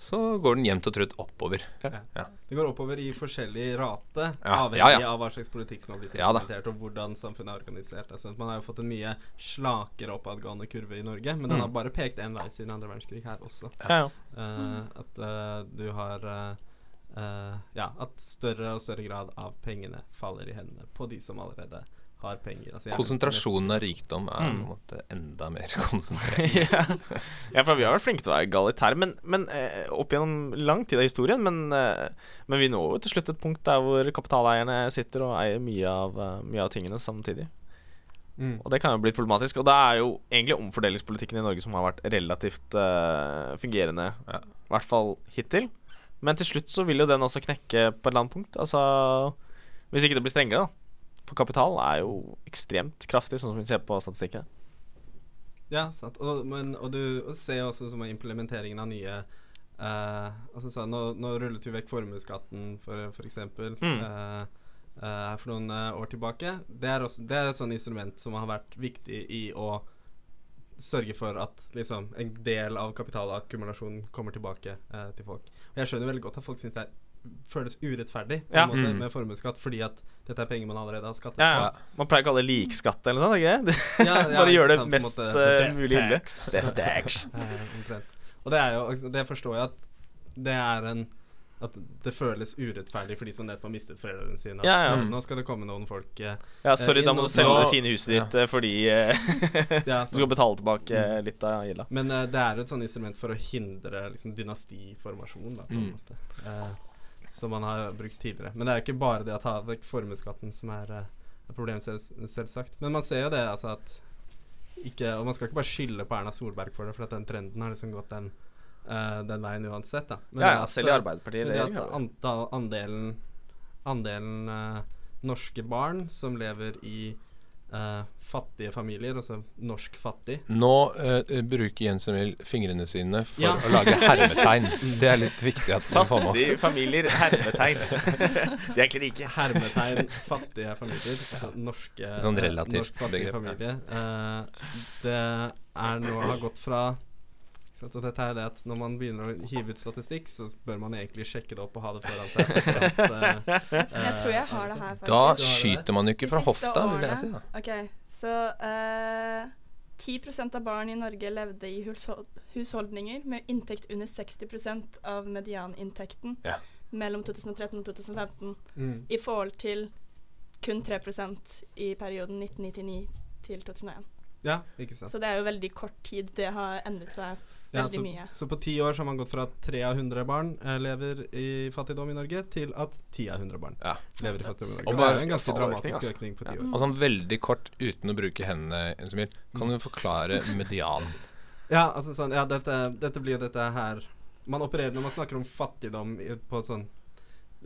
så går den jevnt og trutt oppover. Det går oppover i forskjellig rate, Ja, avhengig ja, ja. av hva slags politikk som har blitt Ja implementert, og hvordan samfunnet er organisert. Altså, man har jo fått en mye slakere oppadgående kurve i Norge, men den Mm. har bare pekt én vei siden andre verdenskrig her også. Ja, ja. Eh, at uh, du har uh, eh, Ja, at større og større grad av pengene faller i hendene på de som allerede har penger. Altså, Konsentrasjonen av rikdom er på Mm. en måte enda mer konsentrert. ja. ja, for vi har vært flinke til å være egalitære, men, men eh, opp gjennom lang tid av historien. Men, eh, men vi når jo til slutt et punkt der hvor kapitaleierne sitter og eier mye av, eh, mye av tingene samtidig. Mm. Og det kan jo bli problematisk. Og det er jo egentlig omfordelingspolitikken i Norge som har vært relativt uh, fungerende, Ja. i hvert fall hittil. Men til slutt så vil jo den også knekke på et eller annet punkt. Altså Hvis ikke det blir strengere, da. For kapital er jo ekstremt kraftig, sånn som vi ser på statistikken. Ja, sant. Og, men, og du ser jo også som er implementeringen av nye uh, altså, så, nå, nå rullet vi vekk formuesskatten, for, for eksempel, Mm. Uh, Uh, for noen uh, år tilbake. Det er, også, det er et sånt instrument som har vært viktig i å sørge for at liksom, en del av kapitalakkumulasjonen kommer tilbake uh, til folk. Og jeg skjønner veldig godt at folk syns det er, føles urettferdig Ja. måte, Mm. med formuesskatt, fordi at dette er penger man allerede har skattet Ja, ja. Man pleier å kalle det likskatt eller noe sånt, ikke det? Ja, ja, Bare gjør det sant, mest måte, uh, mulig ille. Eh. Og det er jo altså, Det forstår jeg at det er en At det føles urettferdig for de som nettopp har mistet foreldrene sine. Ja, ja. «Mm, Nå skal det komme noen folk eh, Ja, sorry, Eh, da må du selge nå- det fine huset ditt ja. fordi eh, ja, du skal betale tilbake mm. litt av gilda. Men eh, det er et sånn instrument for å hindre liksom, dynastiformasjon, da, på en Mm. måte. Eh, som man har brukt tidligere. Men det er ikke bare det å ta vekk formuesskatten som er problem problemet, selv, selvsagt. Men man ser jo det, altså at ikke, Og man skal ikke bare skylde på Erna Solberg for det, for at den trenden har liksom gått den, uh, den veien uansett, da. Men Ja, ja, selv i eh, Arbeiderpartiet. det at antall, andelen andelen uh, norske barn som lever i eh, fattige familier, altså norsk fattig Nå eh, bruker Jens Emil fingrene sine for Ja. å lage hermetegn. Det er litt viktig at man får med oss. Fattige familier, hermetegn. De er egentlig rike. Hermetegn fattige familier. Altså norske Sånn eh, relativt norsk fattige begrep, ja. familie. Eh, det er nå har gått fra sant, dette er det at Når man begynner å hive ut statistikk, så bør man egentlig sjekke det opp og ha det foran seg. at, uh, Jeg tror jeg eh, har det her, faktisk. Da skyter man jo ikke fra hofta, vil jeg si. da. OK, så uh, 10% av barn i Norge levde i husholdninger med inntekt under 60% av medianinntekten Ja. mellom 2013 og 2015, Mm. i forhold til kun 3% i perioden 1999 til 2001. Ja, ikke sant. Så det er jo veldig kort tid det har endret seg Ja, veldig så, mye. så på ti år så har man gått fra at tre av hundre barn eh, lever i fattigdom i Norge, til at ti av hundre barn Ja. lever i fattigdom i Norge. Og bare- det er en ganske dramatisk altså. økning på Ja. ti år. Og sånn veldig kort, uten å bruke hendene, Emil, kan du forklare median? Ja, altså sånn Ja, dette, dette blir jo dette her Man opererer Når man snakker om fattigdom i, på et sånn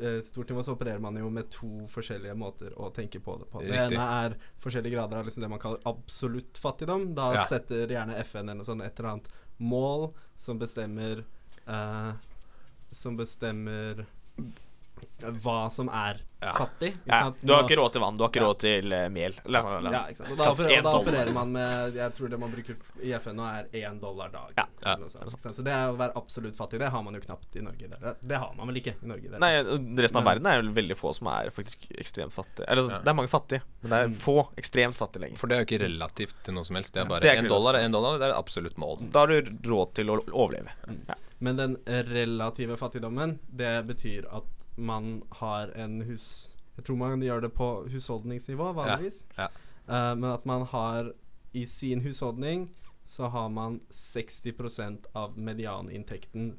eh, stort nivå, så opererer man jo med to forskjellige måter å tenke på det på. Det Riktig. ene er forskjellige grader av liksom det man kaller absolutt fattigdom. Da Ja. setter gjerne FN eller noe sånt et eller annet mål som bestemmer uh, Som bestemmer hva som er Ja. fattig. Ja, du har ikke råd til vann, du har ikke Ja. råd til uh, mel. Sånn, ja, ikke sant. Og da, og da opererer man med Jeg tror det man bruker i FN nå, er én dollar dag. Ja, ja, eller noe sånt, ikke sant. Så det er å være absolutt fattig, det har man jo knapt i Norge. Det, det har man vel ikke i Norge. Det. Nei, resten av Men- verden er jo veldig få som er faktisk ekstremt fattige. Eller altså, Ja. det er mange fattige, men det er Mm. få ekstremt fattige lenger. For det er jo ikke relativt til noe som helst. Det er bare én dollar er én dollar. Det er absolutt mål. Da har du råd til å overleve. Men den relative fattigdommen, det betyr at man har en hus... Jeg tror man gjør det på husholdningsnivå, vanligvis. ja. Eh, men at man har i sin husholdning så har man 60% av medianinntekten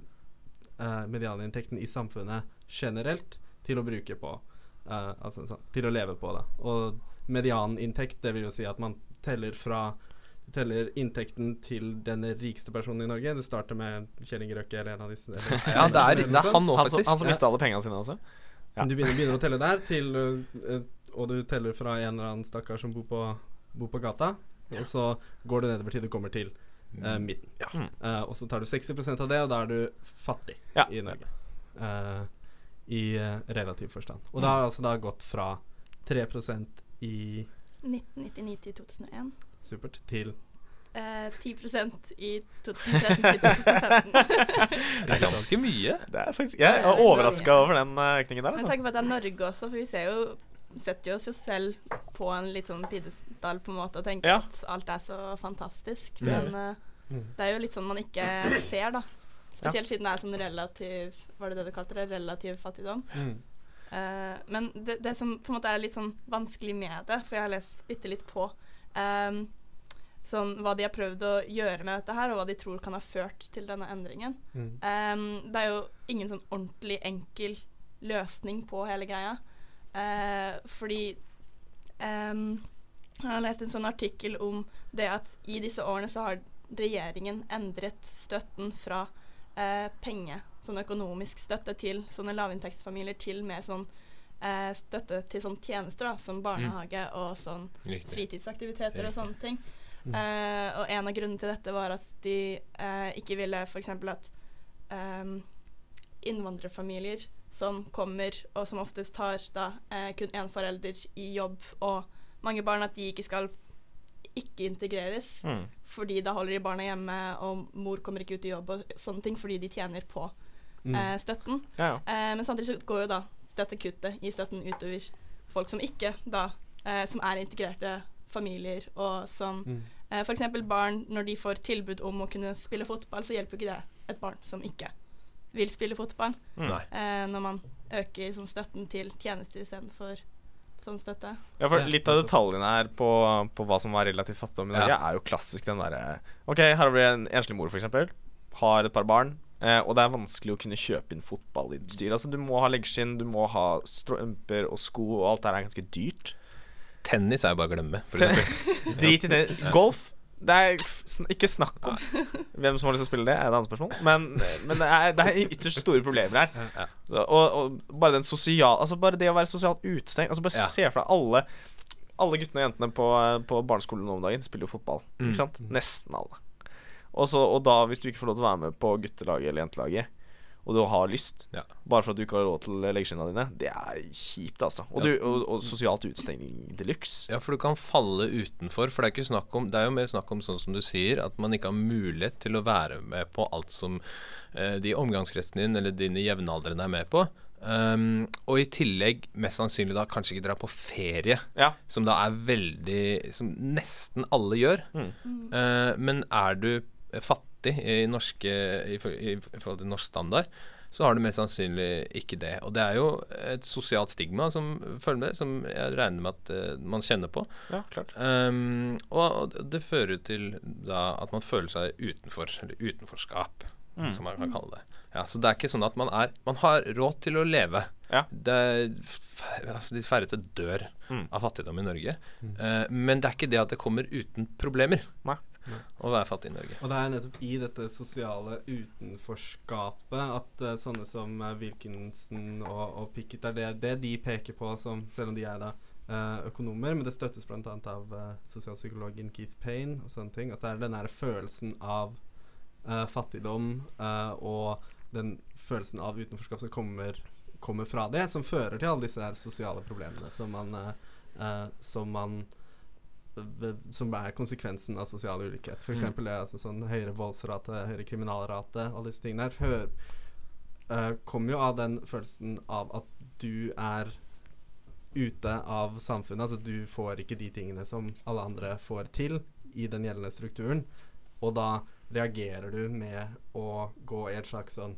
uh, Medianinntekten i samfunnet generelt til å bruke på Uh, Altså til å leve på, da. Og medianinntekt, det vil jo si at man teller fra teller inntekten til den rikeste personen i Norge. Det starter med Kjell Inge Røkke eller en av disse. eller- Ja, det er, det er han nå, faktisk. han som mista alle pengene sine også. Ja. Du begynner, begynner å telle der, til, øh, øh, og du teller fra en eller annen stakkar som bor på, bor på gata. Og så går du nedover til du kommer til uh, midten. Ja. Mm. Eh, og så tar du 60% av det, og da er du fattig Ja. i Norge. Uh, I relativ forstand. Og da har altså da gått fra 3% i 1999 til 2001. supert til Eh, 10 i 2013 til 2015. Det er ganske mye. Det er faktisk Jeg er overraska over den eh, økningen der. Men takk for på at det er Norge også, for vi ser jo setter jo oss jo selv på en litt sånn pidestall på en måte og tenker Ja. at alt er så fantastisk. Mm. Men Mm. det er jo litt sånn man ikke ser, da. Spesielt siden det er sånn relativ Var det det du kalte det? Relativ fattigdom. Mm. Uh, men det, det som på en måte er litt sånn vanskelig med det, for jeg har lest bitte litt på ehm, sånn hva de har prøvd å gjøre med dette her, og hva de tror kan ha ført til denne endringen. Mm. Um, det er jo ingen sånn ordentlig enkel løsning på hele greia. uh, fordi um, Jeg har lest en sånn artikkel om det at i disse årene så har regjeringen endret støtten fra uh, penge, sånn økonomisk støtte til sånne lavinntektsfamilier, til mer sånn eh, støtte til sånne tjenester, da, som barnehage og sånn Riktig. fritidsaktiviteter og sånne ting. Mm. Eh, og en av grunnene til dette var at de eh, ikke ville f.eks. at ehm, innvandrerfamilier som kommer, og som oftest har da eh, kun én forelder i jobb og mange barn, at de ikke skal ikke integreres. Mm. Fordi da holder de barna hjemme, og mor kommer ikke ut i jobb og sånne ting, fordi de tjener på Mm. eh, støtten. Ja, ja. Eh, men samtidig så går jo da dette kuttet i støtten utover folk som ikke da eh, Som er integrerte familier, og som Mm. eh, f.eks. barn når de får tilbud om å kunne spille fotball, så hjelper ikke det et barn som ikke vil spille fotball. Mm. Eh, når man øker sånn støtten til tjenester istedenfor sånn støtte. Ja, for Litt av detaljene her på, på hva som var relativt fattigdom i Norge, Ja. er jo klassisk den derre OK, her har vi en enslig mor, f.eks. Har et par barn. Eh, og det er vanskelig å kunne kjøpe inn fotballutstyr. Altså, du må ha leggskinn, du må ha strømper og sko, og alt det er ganske dyrt. Tennis er jo bare å glemme. Drit i det. Golf. Det er sn ikke snakk om. Hvem som har lyst til å spille det, er et annet spørsmål. Men, men det, er, det er ytterst store problemer her. Så, og, og bare den sosial Altså bare det å være sosialt utestengt. Altså Bare Ja. se for deg alle Alle guttene og jentene på, på barneskolen nå om dagen spiller jo fotball. Mm. Ikke sant? Nesten alle. Og, så, og da, hvis du ikke får lov til å være med på guttelaget eller jentelaget, og du har lyst, Ja. bare for at du ikke har råd til leggskinna dine, det er kjipt, altså. Og, du, og, og sosialt utestengning de luxe. Ja, for du kan falle utenfor. For det er ikke snakk om Det er jo mer snakk om sånn som du sier, at man ikke har mulighet til å være med på alt som eh, de omgangskretsene din eller dine jevnaldrende er med på. Um, og i tillegg mest sannsynlig da kanskje ikke dra på ferie, Ja. som da er veldig Som nesten alle gjør. Mm. Uh, men er du fattig i, norske, i, i, forhold til norsk standard, så har du mest sannsynlig ikke det. Og det er jo et sosialt stigma som følger med, som jeg regner med at uh, man kjenner på. ja, klart. Um, og og det fører til da at man føler seg utenfor, eller utenforskap, Mm. som man kan kalle det. Ja, så det er ikke sånn at man er Man har råd til å leve. Ja. Det er, altså, de færreste dør Mm. av fattigdom i Norge. Mm. Uh, men det er ikke det at det kommer uten problemer Nei. Å være fattig i Norge. Og det er nettopp i dette sosiale utenforskapet at uh, sånne som uh, Wilkinson og, og Pickett er det, det de peker på, som, selv om de er da uh, økonomer, men det støttes bl.a. av sosialpsykologen Keith Payne og sånne ting, at det er den der følelsen av fattigdom og den følelsen av utenforskap som kommer, kommer fra det, som fører til alle disse her sosiale problemene som man, som man som er konsekvensen av sosial ulikhet. For Mm. det altså sånn høyere voldsrate, høyere kriminalrate, alle disse tingene her hør, eh, kommer jo av den følelsen av at du er ute av samfunnet. Altså du får ikke de tingene som alle andre får til i den gjeldende strukturen. Og da reagerer du med å gå i et slags sånn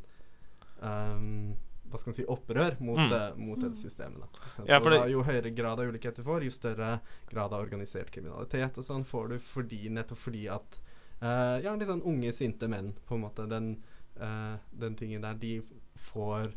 ehm, hva skal man si, opprør mot, Mm. uh, mot dette systemet. Da. Ja, da, jo høyere grad av ulikhet du får, jo større grad av organisert kriminalitet og sånn får du fordi, nettopp fordi at uh, Ja, litt sånn unge, sinte menn, på en måte. Den, uh, den tingen der, de får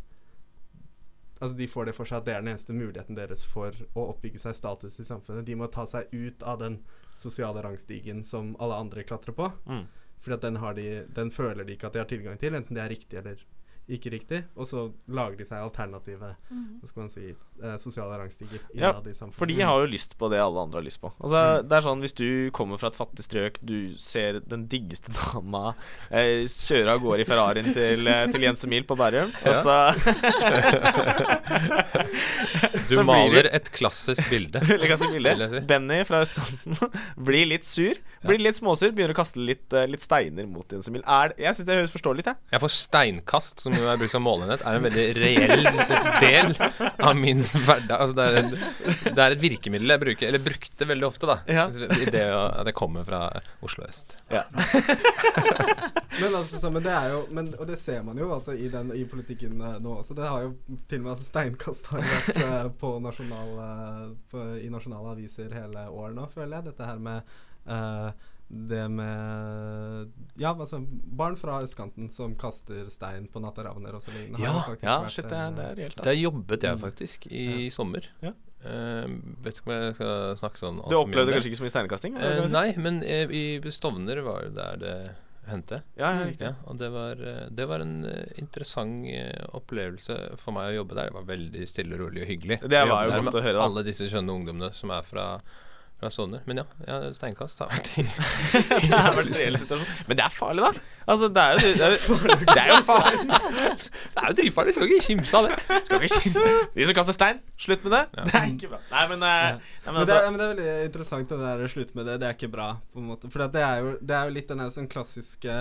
Altså De får det for seg at det er den eneste muligheten deres for å oppbygge seg status i samfunnet. De må ta seg ut av den sosiale rangstigen som alle andre klatrer på. Mm. Fordi at den, har de, den føler de ikke at de har tilgang til, enten det er riktig eller ikke riktig. Og så lager de seg alternative hva skal man si, eh, sosiale rangstiger Ja. For de har jo lyst på det alle andre har lyst på. Altså, Det er sånn Hvis du kommer fra et fattig strøk, du ser den diggeste dama eh, kjøre av gårde i Ferrarien til, eh, til Jens Emil på Bærum, og så Du Så maler et klassisk bilde. Vil si. Benny fra østkanten blir litt sur. Blir litt småsur, begynner å kaste litt, eh, litt steiner mot Jens Emil. Er, jeg syns det høres forståelig ut, jeg. Jeg får steinkast, som jeg har brukt som måleenhet, er en veldig reell del av min hverdag. Altså, det, er en, det er et virkemiddel jeg bruker, eller brukte veldig ofte, da. Ja. I det at jeg kommer fra Oslo øst. Men, altså, så, men det er jo men, Og det ser man jo altså i, den, i politikken uh, nå også. Det har jo til og med altså, Steinkast har vært uh, på nasjonal, uh, på, i nasjonale aviser hele året nå, føler jeg. Dette her med eh, det med Ja, altså barn fra østkanten som kaster stein på natteravner og så lignende. Ja, Ja, shit, det, er- det er reelt. Der jobbet jeg Mm. faktisk i sommer. Ja. Uh, vet ikke om jeg skal snakke sånn Du opplevde kanskje ikke så mye steinkasting? Uh, nei, men eh, i Stovner var jo der det hendte. Ja, ja, riktig. Ja, og det var, det var en interessant opplevelse for meg å jobbe der. Det var veldig stille og rolig og hyggelig. Det var jo godt å høre, da. Alle disse skjønne ungdommene som er fra, fra Stovner. Men ja, ja, steinkast har vært i det har vært en reell situasjon. Men det er farlig, da. Altså, det er jo Det er jo, det er jo farlig. Det er jo dritfarlig, skal ikke kimse av det. Skal ikke kimse. De som kaster stein, slutt med det. Det er ikke bra. Nei, men, ja. nei, men Men det, er, altså men det er veldig interessant det der slutt med det. Det er ikke bra, på en måte. For det er jo, det er jo litt den der sånn klassiske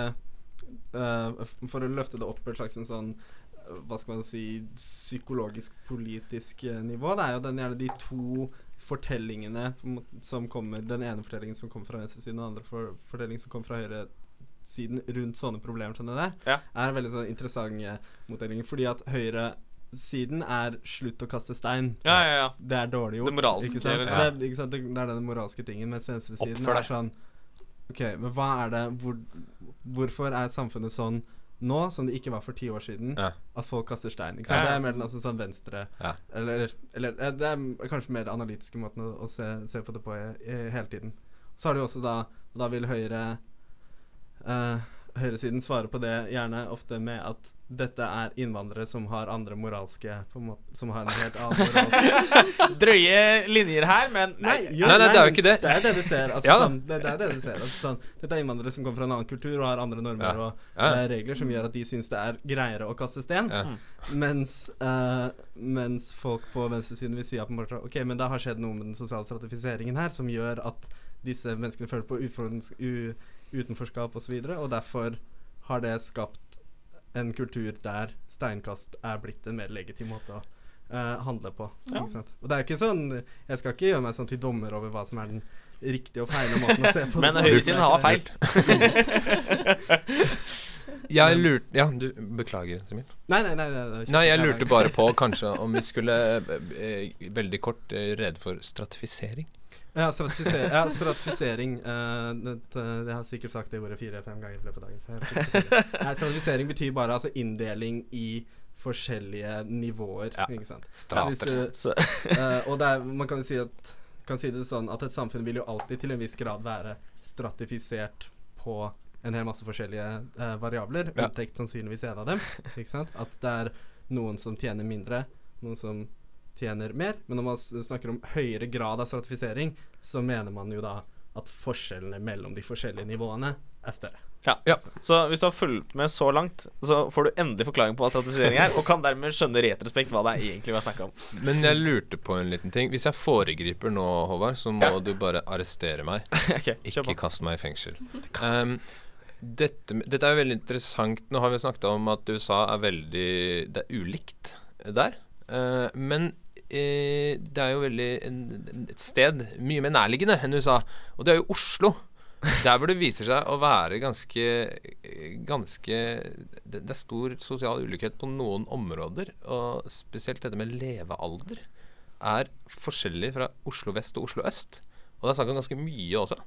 uh, For å løfte det opp på et slags en sånn eh, hva skal man si psykologisk-politisk eh, nivå. Det er jo den, gjerne de to fortellingene en som kommer Den ene fortellingen som kommer fra venstresiden, og den andre for, fortellingen som kommer fra høyresiden rundt sånne problemer som det der, Ja. er veldig sånn interessante motdeling. Fordi at høyresiden er slutt å kaste stein Ja, ja, ja. det er dårlig gjort. Det moralske, Ikke sant? Det, ikke sant? Det, er den moralske tingen, mens venstresiden er sånn OK, men hva er det hvor, Hvorfor er samfunnet sånn nå som det ikke var for ti år siden, Ja. at folk kaster stein? Ikke sant? Ja. Det er mer den altså, sånn venstre Ja. eller, eller Det er kanskje mer analytiske måten å, å se, se på det på i, i, hele tiden. Så har du også da da vil Høyre eh, Høyresiden svarer på det gjerne ofte med at dette er innvandrere som har andre moralske Som har en helt annen moralsk Drøye linjer her, men Nei, jo, Nei, nei, det er jo ikke det. Det er det du ser. Altså, Ja sånn, det, det er det du ser. Altså, sånn, dette er innvandrere som kommer fra en annen kultur og har andre normer Ja. og Ja. eh, regler som gjør at de syns det er greiere å kaste sten. Ja. Mens, uh, mens folk på venstresiden vil si at Ok, men det har skjedd noe med den sosiale stratifiseringen her som gjør at disse menneskene føler på utfordrings- u, utenforskap osv., og, så videre, og derfor har det skapt en kultur der steinkast er blitt en mer legitim måte å uh, handle på. Ja. Ikke sant? Og det er ikke sånn Jeg skal ikke gjøre meg sånn til dommer over hva som er den riktige og feile måten å se på Men høyresiden har feil. Jeg lurte Ja, du beklager, Simil. Nei, nei, nei, nei, jeg lurte bare på kanskje om vi skulle eh, veldig kort eh, rede for stratifisering. Ja, stratifisering. Ja, stratifisering uh, det, det har jeg sikkert sagt det ordet fire-fem ganger i løpet av dagen. Jeg. Nei, stratifisering betyr bare altså inndeling i forskjellige nivåer. Ja. Ikke sant? Strater. Så, eh, og er, man kan si, at, kan si det sånn at et samfunn vil jo alltid til en viss grad være stratifisert på en hel masse forskjellige uh, variabler. Ja. Inntekt sannsynligvis en av dem. Ikke sant? At det er noen som tjener mindre, noen som tjener mer. Men når man snakker om høyere grad av stratifisering, så mener man jo da at forskjellene mellom de forskjellige nivåene er større. ja. Ja. så hvis du har fulgt med så langt, så får du endelig forklaring på hva stratifisering er, og kan dermed skjønne retrospekt hva det er egentlig vi har snakka om. Men jeg lurte på en liten ting. Hvis jeg foregriper nå, Håvard, så må Ja. du bare arrestere meg. okay, Ikke kaste kast meg i fengsel. Um, dette, dette er veldig interessant. Nå har vi snakket om at USA er veldig Det er ulikt der. Uh, men eh, det er jo veldig en, et sted mye mer nærliggende enn USA, og det er jo Oslo. Der hvor det viser seg å være ganske Ganske Det, det er stor sosial ulikhet på noen områder, og spesielt dette med levealder er forskjellig fra Oslo vest og Oslo øst. Og det er snakk om ganske mye også.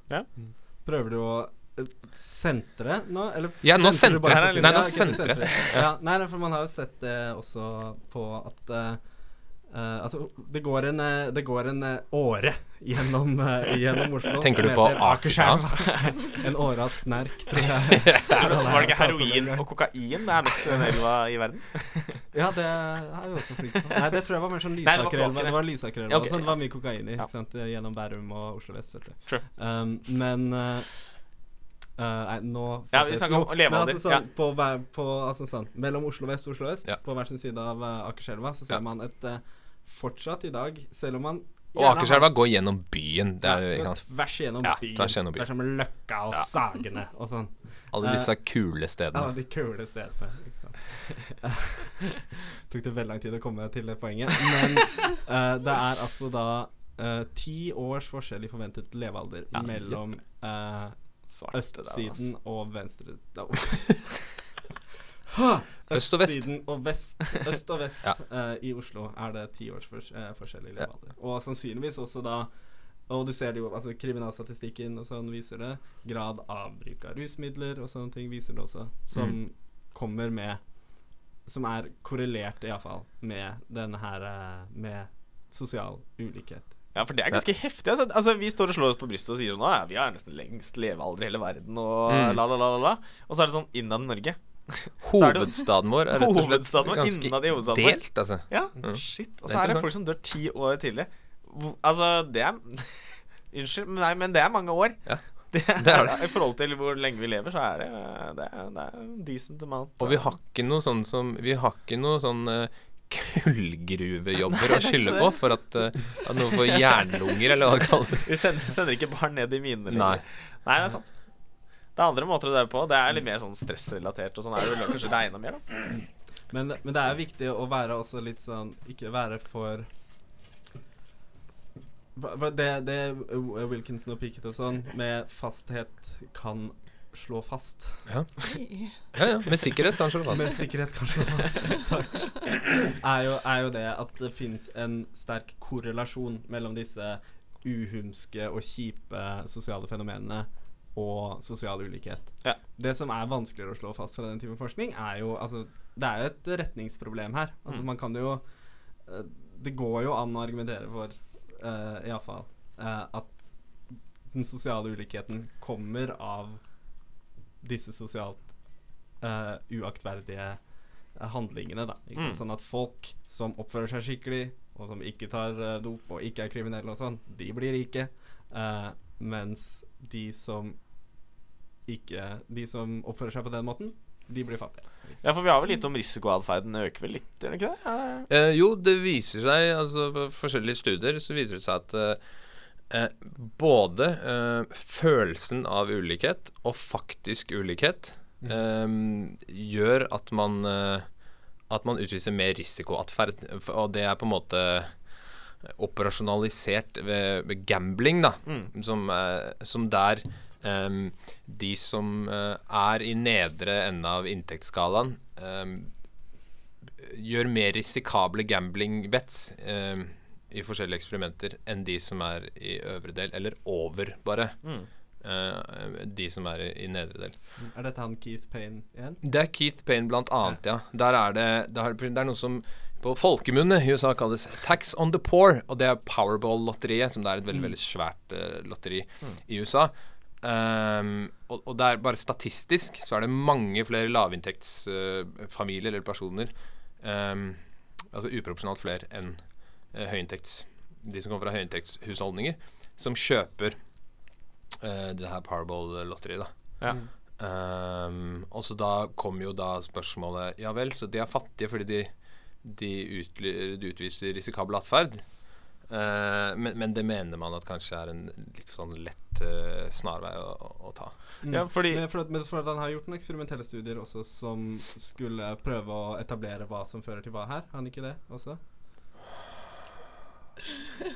Prøver du å eh, sentre nå? Eller Ja, nå sentre Nei, nå? Ja, sentre. Ja, nei, for man har jo sett det også på at eh, eh, Altså, det går en, eh, det går en eh, åre gjennom, uh, gjennom Oslo. Tenker du på Akerselva? en åre av snerk, tror jeg. Var det ikke heroin og kokain det er mest elva i verden? Ja, det er vi også flink på. Nei, det tror jeg var mer sånn det Lysakerelva. Det var Lysakerelva. okay, ok. så det var mye kokain i, Ja. ikke sant? gjennom Bærum og Oslo vest. True. Um, men uh, Uh, Nei, nå Ja, vi snakker om men Altså, sånn, på, på, altså, sånn, mellom Oslo vest og Oslo øst, Ja. på hver sin side av uh, Akerselva, så ser Ja. man et eh, Fortsatt i dag, selv om man Og Akerselva går gjennom byen. Det er, ja, tvers gjennom Ja, byen. tvers gjennom byen. Tvers gjennom Løkka og Ja. Sagene og sånn. Alle disse kule Ja, Alle de kule stedene. Ikke sant? Tok det veldig lang tid å komme til det poenget. Men uh, det er altså da uh, ti års forskjell i forventet levealder Ja, mellom yep. Der, østsiden og venstre Øst og vest. Og vest, øst og vest Ja. uh, i Oslo er det ti års fors uh, forskjell i levealder. Og sannsynligvis også da og du ser det jo, altså Kriminalstatistikken og sånn viser det. Grad av bruk av rusmidler og sånne ting viser det også. Som Mm. kommer med Som er korrelert, iallfall, med denne her eh, Med sosial ulikhet. Ja, for det er ganske heftig. Altså. altså, Vi står og slår oss på brystet og sier sånn ja, vi har nesten lengst levealder i hele verden, og Mm. la, la, la, la, la. Og så er det sånn innad Norge. Hovedstaden vår er rett og slett ganske delt, altså. Ja, Mm. shit. Og er så er det folk som dør ti år tidlig. Altså, det er Unnskyld, men nei, men det er mange år. Ja, Det er, det er det. I forhold til hvor lenge vi lever, så er det Det er, det er en decent amount. Og vi har ikke noe sånn som Vi har ikke noe sånn eh, kullgruvejobber å skylde på for at, eh, at noen får jernlunger, eller hva det kalles. Vi sender, sender ikke barn ned i minene Nei. Nei, det er sant. Det er andre måter å dø på. Det er litt mer sånn stressrelatert, og sånn er det vel kanskje regna mer, da. Men, men det er viktig å være også litt sånn Ikke være for Det, det Wilkinson og Pickett og sånn med fasthet kan slå fast. Ja. Ja, ja, med sikkerhet kan slå fast. Med sikkerhet kan slå fast. Takk. Er jo, er jo det at det fins en sterk korrelasjon mellom disse uhumske og kjipe sosiale fenomenene og sosial ulikhet. Ja. Det som er vanskeligere å slå fast fra den typen forskning, er jo altså Det er jo et retningsproblem her. Altså Mm. Man kan jo eh, Det går jo an å argumentere for, uh, iallfall, uh, at den sosiale ulikheten kommer av disse sosialt uh, uaktverdige eh, handlingene. Da? Mm. Sånn at folk som oppfører seg skikkelig, og som ikke tar uh, dop og ikke er kriminelle og sånn, de blir rike. eh, mens de som ikke De som oppfører seg på den måten, de blir fattige. Ja, for vi har vel litt om risikoatferden øker vel litt, gjør den ikke det? Ja, Eh, jo, det viser seg altså På forskjellige studier så viser det seg at eh, eh, både eh, følelsen av ulikhet og faktisk ulikhet eh, gjør at man eh, At man utviser mer risikoatferd. Og det er på en måte operasjonalisert ved, ved gambling, da. Mm. Som, eh, som der um, de som eh, er i nedre ende av inntektsskalaen, um, gjør mer risikable gambling-bets um, i forskjellige eksperimenter enn de som er i øvre del, eller over, bare. Mm. Uh, de som er i, i nedre del. Er dette han Keith Payne igjen? Det er Keith Payne blant annet, ja. Der er det, det, er, det er noe som på folkemunne i USA kalles 'tax on the poor', og det er Powerball-lotteriet, som det er et veldig veldig svært uh, lotteri i USA. Um, og, og det er bare statistisk så er det mange flere lavinntektsfamilier eller personer um, Altså uproporsjonalt flere enn uh, høyinntekts De som kommer fra høyinntektshusholdninger, som kjøper uh, det her Powerball-lotteriet. da Ja. um, og så da kommer jo da spørsmålet Ja vel, så de er fattige fordi de, de, utly, de utviser risikabel atferd. Uh, men, men det mener man at kanskje er en litt sånn lett uh, snarvei å, å, å ta. Ja, fordi- men for, at, men for at han har gjort noen eksperimentelle studier også som skulle prøve å etablere hva som fører til hva her. Har han ikke det også?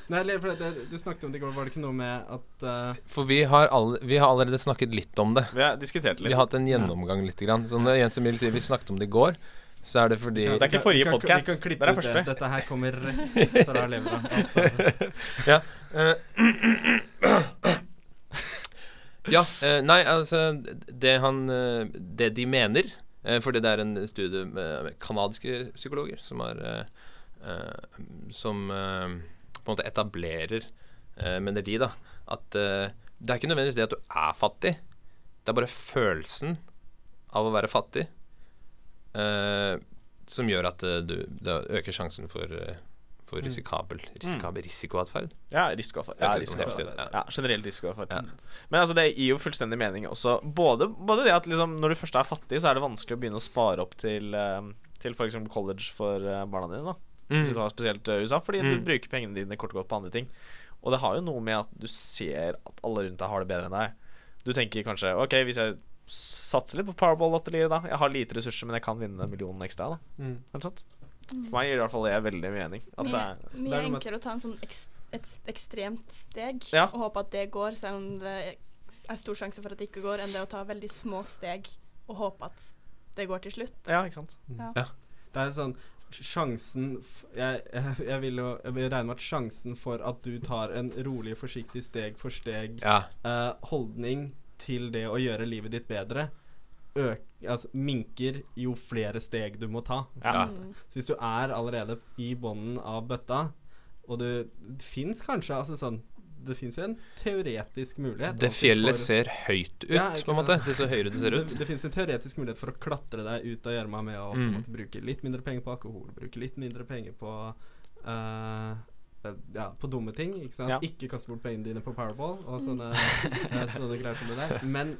Nei, for det, Du snakket om det i går. Var det ikke noe med at uh For vi har, all, vi har allerede snakket litt om det. Vi har diskutert litt. Vi har hatt en gjennomgang litt. Grann. Så Jens Emil sier vi snakket om det i går, så er det fordi Det er ikke forrige podkast. podcast. Vi kan klippe Det er første. første. Dette her kommer rett fra levra. Altså. Ja. Uh, ja. Uh, nei, altså Det han eh, Det de mener uh, Fordi det er en studie med, canadiske psykologer som har Som på en måte etablerer Mener de, da, at det er ikke nødvendigvis det at du er fattig. Det er bare følelsen av å være fattig eh, som gjør at eh, du, øker sjansen for eh, for risikabel, risikabel risikoatferd. Ja, risikoatferd. Ja, er risikoatferd. ja. Ja, generell risikoatferd. Ja. Men altså, det gir jo fullstendig mening også. Både, både det at liksom, når du først er fattig, så er det vanskelig å begynne å spare opp til, uh, til f.eks. college for barna dine. da Hvis du Mm. tar spesielt USA, fordi du Mm. bruker pengene dine kort og godt på andre ting. Og det har jo noe med at du ser at alle rundt deg har det bedre enn deg. Du tenker kanskje OK, hvis jeg satse litt på Powerball-lotteriet, da. Jeg har lite ressurser, men jeg kan vinne millionen ekstra, da. Mm. Eller sånt. For meg gir i hvert fall det veldig mening. At Mye, det mye er enklere å ta en sånn eks, et ekstremt steg Ja. og håpe at det går, selv om det er stor sjanse for at det ikke går, enn det å ta veldig små steg og håpe at det går til slutt. ja, ikke sant. Ja. Det er sånn Sjansen f jeg, jeg, jeg, vil jo jeg vil regne med at sjansen for at du tar en rolig, forsiktig, steg for steg Ja. eh, holdning til det å gjøre livet ditt bedre, øk, altså, minker jo flere steg du må ta. Ja. Mm. Så hvis du er allerede i bånden av bøtta, og det, det fins kanskje altså sånn Det fins en teoretisk mulighet. Det fjellet for, ser høyt ut, Ja, på en måte. Det høyere det ser ut. Det, det fins en teoretisk mulighet for å klatre deg ut av gjørma med å Mm. måte bruke litt mindre penger på alkohol, bruke litt mindre penger på eh, ja, på dumme ting. Ikke sant? Ja. Ikke kaste bort pengene dine på Powerball og sånne, eh, sånne greier som det der. Men,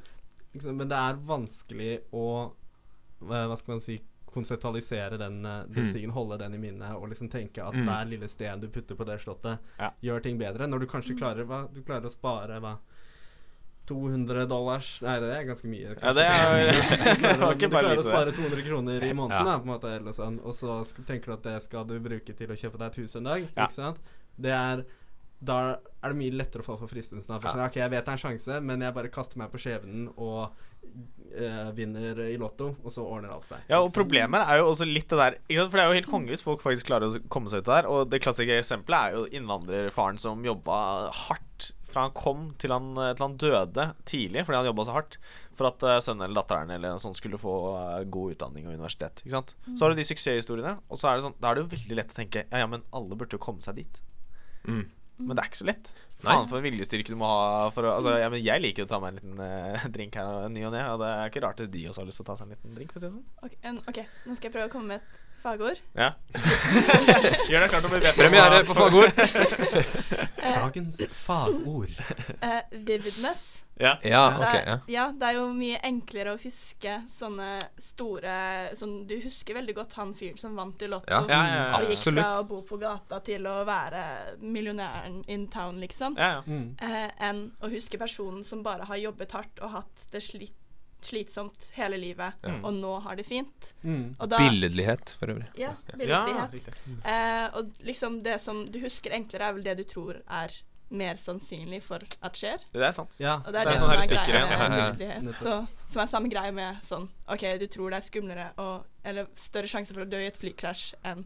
men det er vanskelig å eh, Hva skal man si konseptualisere den, den stigen, Mm. holde den i minnet og liksom tenke at Mm. hver lille sten du putter på det slottet, Ja. gjør ting bedre. Når du kanskje klarer, hva, du klarer å spare hva 200 dollars Nei, det er ganske mye. Ja, det er Du det var ikke du bare klarer å spare 200 kroner i måneden, Ja. da, på en måte, eller sånn, og så tenker du at det skal du bruke til å kjøpe deg et hus en dag. Ja. Ikke sant? Det er Da er det mye lettere å falle for fristelsen. Ja. sånn, ok, jeg vet det er en sjanse, men jeg bare kaster meg på skjebnen og øh, vinner i Lotto, og så ordner alt seg. Ja, og sant? problemet er jo også litt det der ikke sant? For det er jo helt konge hvis folk faktisk klarer å komme seg ut av det her. Og det klassiske eksempelet er jo innvandrerfaren som jobba hardt fra han kom til han, til han døde tidlig fordi han jobba så hardt for at uh, sønnen eller datteren eller sånn skulle få uh, god utdanning og universitet. Ikke sant? Så har du de suksesshistoriene, og så er det sånn Da er det jo veldig lett å tenke Ja, ja, men alle burde jo komme seg dit. Mm. Men det er ikke så lett. Faen for en viljestyrke du må ha for å Altså, ja, men jeg liker å ta meg en liten eh, drink her ny og ne, og det er ikke rart at de også har lyst til å ta seg en liten drink, for å si sånn. okay, en, ok, nå skal jeg prøve å komme med et fagord. Ja. Gjør deg klar til å bli bedt Premiere på fagord. Eh, Dagens fagord. Uh, vividness. Ja. Ja, Det ok. er, Ja. ja, det er jo mye enklere å huske sånne store sånn, Du husker veldig godt han fyren som vant i Lotto. Ja, ja, ja, ja. Og gikk fra å bo på gata til å være millionæren in town, liksom. Ja, ja. Mm. uh, enn å huske personen som bare har jobbet hardt og hatt det slit, slitsomt hele livet, Ja. og nå har det fint. Mm. Og da, Billedlighet, for øvrig. Ja, ja billedlighet. riktig. eh, og liksom det som du husker enklere, er vel det du tror er mer sannsynlig for at skjer. Det er sant. Ja. Og det er Det er det, sånn som er greia med Ja, ja, ja. Så, som er samme greie med sånn OK, du tror det er skumlere og Eller større sjanse for å dø i et flykrasj enn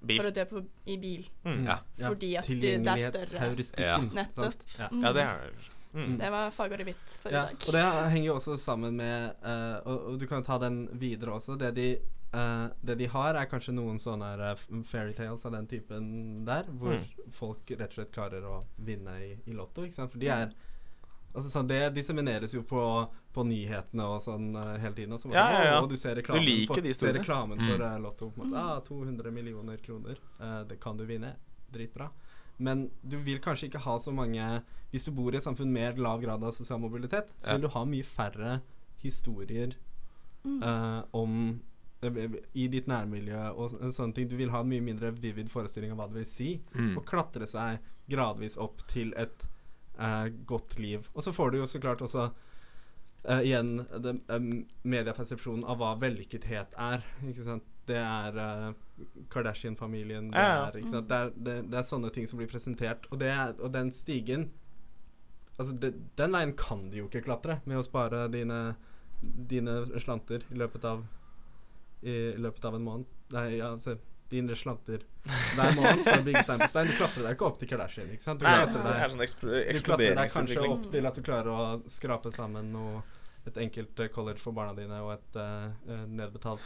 Bil. for å dø på, i bil. Mm. Ja. Fordi at det- det er større. Ja. Nettopp. Ja. Mm. Ja, det er mm. Det var fagordet mitt for Ja, i dag. og det henger jo også sammen med uh, og, og du kan ta den videre også. Det de, uh, det de har, er kanskje noen sånne uh, fairytales av den typen der, hvor Mm. folk rett og slett klarer å vinne i, i Lotto. Ikke sant? For de er Altså sånn, Det dissemineres jo på, på nyhetene og sånn eh, hele tiden. Og så bare, Ja, ja, ja. og du ser reklamen, Du liker for, de ser reklamen Mm. for eh, Lotto. På en måte, ah, 200 millioner kroner, eh, det kan du vinne. Dritbra. Men du vil kanskje ikke ha så mange Hvis du bor i et samfunn med lav grad av sosial mobilitet, så Ja. vil du ha mye færre historier Mm. uh, om eh, i ditt nærmiljø og sånne ting. Du vil ha en mye mindre vivid forestilling av hva det vil si Mm. å klatre seg gradvis opp til et uh, godt liv. Og så får du jo så klart også uh, igjen den eh, mediepersepsjonen av hva vellykkethet er. Ikke sant? Det er uh, Kardashian-familien. Det, Ja, ja. Det, det, det er sånne ting som blir presentert. Og, det er, og den stigen Altså, den veien kan du jo ikke klatre med å spare dine, dine slanter i løpet av i løpet av en måned. Nei, altså dine slanter hver måned fra stein på stein. Du klatrer deg ikke opp til Kardashian. ikke sant? Du klatrer deg du klatrer deg kanskje opp til at du klarer å skrape sammen noe, et enkelt eh, college for barna dine og et eh, nedbetalt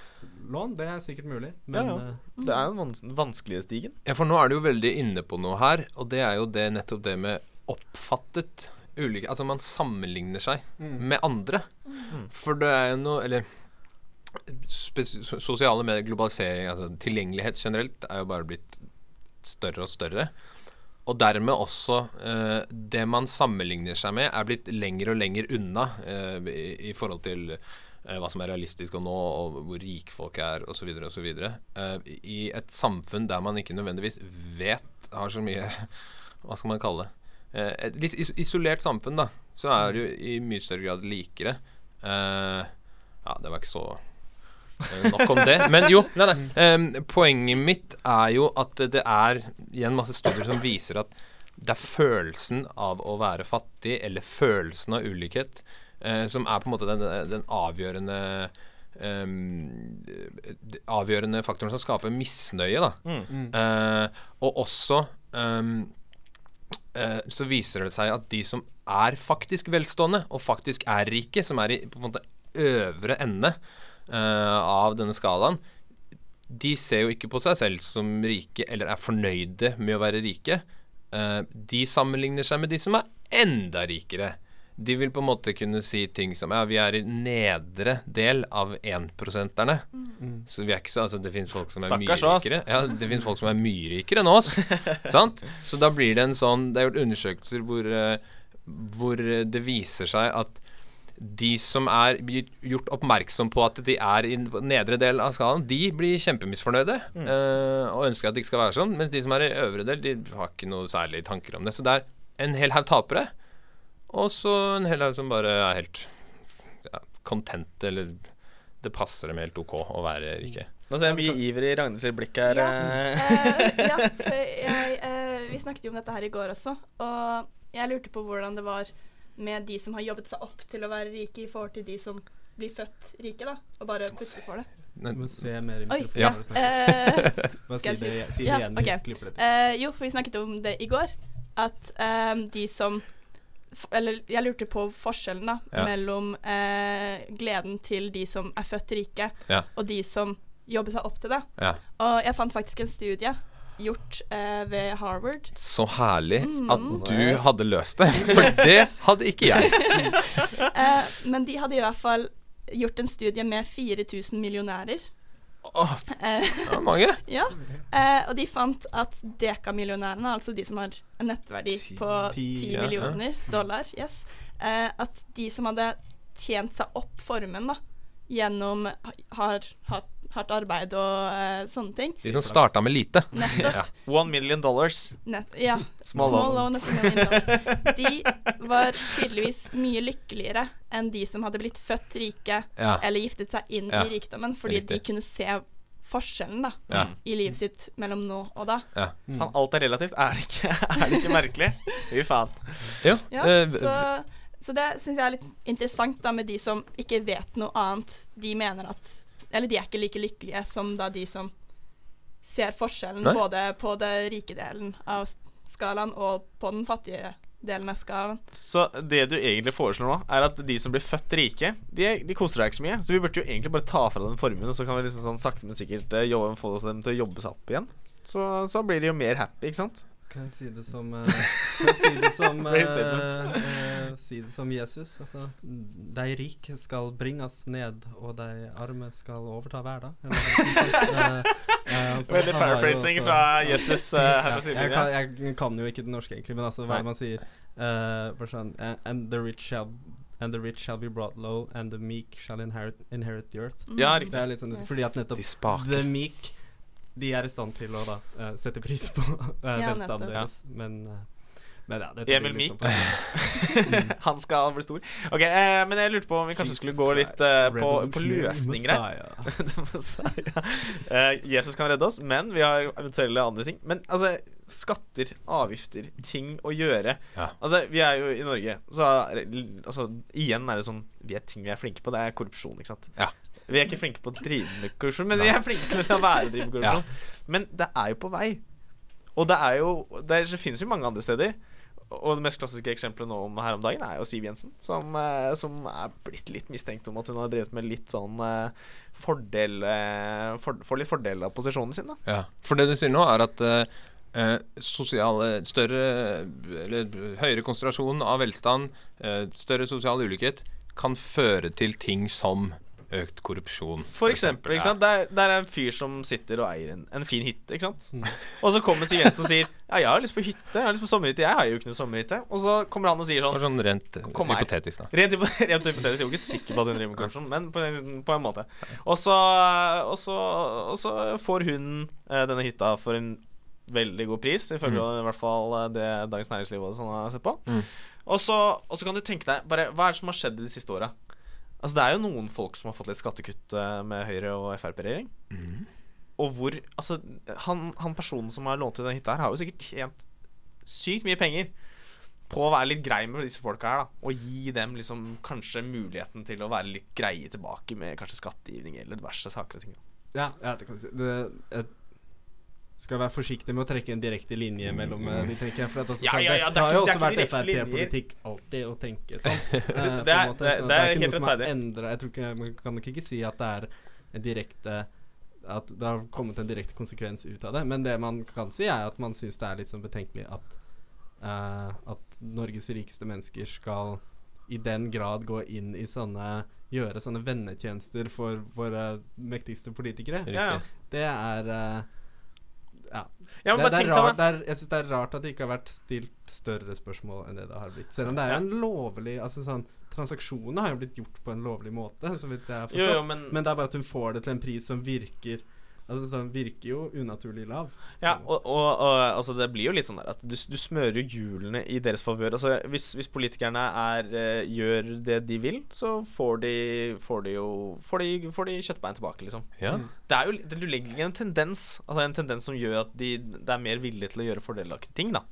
lån. Det er sikkert mulig, men Ja, ja. Det er den vans vanskelige stigen. Ja, for nå er du jo veldig inne på noe her, og det er jo det nettopp det med oppfattet ulike Altså man sammenligner seg mm. med andre. Mm. For det er jo noe Eller sosiale medier, globalisering, altså tilgjengelighet generelt, er jo bare blitt større og større. Og dermed også eh, det man sammenligner seg med, er blitt lenger og lenger unna eh, i, i forhold til eh, hva som er realistisk å nå, og hvor rikfolk er, osv. osv. Eh, I et samfunn der man ikke nødvendigvis vet har så mye Hva skal man kalle det? Eh, et litt isolert samfunn, da, så er det jo i mye større grad likere. Eh, ja, det var ikke så Nok om det. Men jo, nei, nei. Um, poenget mitt er jo at det er igjen masse studier som viser at det er følelsen av å være fattig, eller følelsen av ulikhet, uh, som er på en måte den, den avgjørende um, avgjørende faktoren som skaper misnøye. Da. Mm. Uh, og også um, uh, så viser det seg at de som er faktisk velstående, og faktisk er rike, som er i på en måte øvre ende eh, av denne skalaen, de ser jo ikke på seg selv som rike, eller er fornøyde med å være rike. Eh, de sammenligner seg med de som er enda rikere. De vil på en måte kunne si ting som Ja, vi er i nedre del av énprosenterne. Så vi er ikke så Altså, det finnes folk som er mye Stakkars oss. rikere. Ja, det finnes folk som er mye rikere enn oss. sant? Så da blir det en sånn Det er gjort undersøkelser hvor, eh, hvor eh, det viser seg at de som er gjort oppmerksom på at de er i nedre del av skalaen, de blir kjempemisfornøyde eh, og ønsker at det ikke skal være sånn. Mens de som er i øvre del, de har ikke noe særlig tanker om det. Så det er en hel haug tapere, og så en hel haug som bare er helt ja, content, eller det passer dem helt OK å være rike. Nå ser jeg mye iver i Ragnhilds blikk her. Ja. Eh, ja, for jeg, uh, vi snakket jo om dette her i går også, og jeg lurte på hvordan det var med de som har jobbet seg opp til å være rike, i forhold til de som blir født rike, da, og bare plutselig får det. Nei, Du må se mer i Oi, mikrofonen. Ja. når skal. Eh, skal si det, si- det Ja, igjen. ok. du det til. eh, jo, for vi snakket om det i går, at uh, de som Eller jeg lurte på forskjellen da Ja. mellom eh, gleden til de som er født rike, Ja. og de som jobber seg opp til det. Ja. Og jeg fant faktisk en studie gjort eh, ved Harvard. Så herlig at Mm. du hadde løst det, for det hadde ikke jeg. Eh, men de hadde i hvert fall gjort en studie med 4000 millionærer. Åh, Eh, det var mange. ja. Eh, og de fant at dekamillionærene, altså de som har en nettverdi Ti- på ti- 10 ja, ja. millioner dollar, yes, eh, at de som hadde tjent seg opp formen da, gjennom har, har, hardt arbeid og uh, sånne ting De som starta med lite. Nettopp. One million dollars. Nett, ja. Small Small, loan. loan. De var tydeligvis mye lykkeligere enn de som hadde blitt født rike Ja. eller giftet seg inn Ja, i rikdommen, fordi de kunne se forskjellen da, Ja. i livet sitt mellom nå og da. ja. Faen, alt er relativt. Er det ikke, er det ikke merkelig? Fy faen. Jo, Ja, eh, så, så det syns jeg er litt interessant da med de som ikke vet noe annet. De mener at Eller de er ikke like lykkelige som da de som ser forskjellen Nei. både på den rike delen av skalaen og på den fattige delen av skalaen. Så det du egentlig foreslår nå, er at de som blir født rike, de, de koser seg ikke så mye. Så vi burde jo egentlig bare ta fra den formuen, og så kan vi liksom sånn sakte, men sikkert eh, jobbe, få dem til å jobbe seg opp igjen. Så, så blir de jo mer happy, ikke sant? Kan jeg si det som eh, Kan jeg si det som Brave eh, eh, Si det som Jesus. Altså, de rike skal bringes ned, og de arme skal overta verden. Eller altså, Veldig paraphrasing fra Jesus eh, her Ja, jeg, kan, jeg kan jo ikke det norske, egentlig, men altså, hva er det man sier? Eh, bare sånn And the rich shall And the rich shall be brought low, and the meek shall inherit, inherit the earth. Ja, riktig. Det er litt sånn, fordi at nettopp De spake. The meek De er i stand til å da uh, sette pris på uh, Ja, velstanden deres. deres, men uh, men ja, det Emil blir Liksom Meek. Han skal bli stor. Ok, uh, men jeg lurte på om vi kanskje skulle gå litt eh, på, på løsninger her. Eh, Jesus kan redde oss, men vi har eventuelle andre ting. Men altså, skatter, avgifter, ting å gjøre. Ja. Altså, vi er jo i Norge, så altså, igjen er det sånn Vi er ting vi er flinke på, det er korrupsjon, ikke sant. Ja. Vi er ikke flinke på å drive med korrupsjon, men vi er flinke til å la være å drive med Ja. Men det er jo på vei. Og det er jo Det, det finnes jo mange andre steder. Og det mest klassiske eksempelet nå om her om dagen er jo Siv Jensen, som, eh, som er blitt litt mistenkt om at hun har drevet med litt sånn eh, fordel for, for, litt fordel av posisjonen sin, da. Ja, for det du sier nå er at eh, eh, sosiale større eller høyere konsentrasjon av velstand, eh, større sosial ulikhet, kan føre til ting som økt korrupsjon. For eksempel, eksempel Ja. sant? Der, der er en fyr som sitter og eier en, en fin hytte, ikke sant. Mm. Og så kommer Siv Jensen og sier Ja, jeg har lyst på hytte, jeg har lyst på sommerhytte. Jeg har jo ikke noe sommerhytte. Og så kommer han og sier sånn sånn rent eh, hypotetisk, da. Rent, rent hypotetisk, jeg er jo ikke sikker på at hun driver med korrupsjon, men på en, på en måte. Og så, og så, og så får hun eh, denne hytta for en veldig god pris, ifølge i hvert fall eh, det Dagens Næringsliv og sånn har sett på. Mm. Og, så, og så kan du tenke deg bare, Hva er det som har skjedd de siste åra? Altså, det er jo noen folk som har fått litt skattekutt eh, med Høyre og Frp-regjering. Mm. Og hvor Altså, han, han personen som har lånt ut den hytta her, har jo sikkert tjent sykt mye penger på å være litt grei med disse folka her, da. Og gi dem liksom kanskje muligheten til å være litt greie tilbake med kanskje skattegivning eller diverse saker og ting. da. Ja, ja, det kan du si. Det, jeg skal være forsiktig med å trekke en direkte linje mellom eh, de trekkene. For at altså, Ja, ja, ja, det er har jo det er også vært Frp-politikk alltid å tenke sånn. eh, Det er- det- så det er ikke helt noe som rettferdig. endret- Jeg tror ikke, Man kan nok ikke si at det er en direkte At det har kommet en direkte konsekvens ut av det. Men det man kan si, er at man syns det er litt sånn betenkelig at uh, At Norges rikeste mennesker skal i den grad gå inn i sånne Gjøre sånne vennetjenester for våre mektigste politikere. Riktig. Det er eh, Ja. Ja, men det, det er rart, det. er, jeg syns det er rart at det ikke har vært stilt større spørsmål enn det det har blitt. Selv om det er jo en lovlig Altså sånn Transaksjonene har jo blitt gjort på en lovlig måte, så vidt jeg har forstått. Jo, jo, men, Men det er bare at hun får det til en pris som virker Altså sånn virker jo unaturlig lav. Ja, og, og, og altså det blir jo litt sånn der at du, du smører jo hjulene i deres favør. Altså, hvis, hvis politikerne er, eh, gjør det de vil, så får de, får de jo får de, får de kjøttbein tilbake, liksom. Ja. Det er jo det du legger en tendens Altså en tendens som gjør at de, det er mer villige til å gjøre fordelaktige ting, da.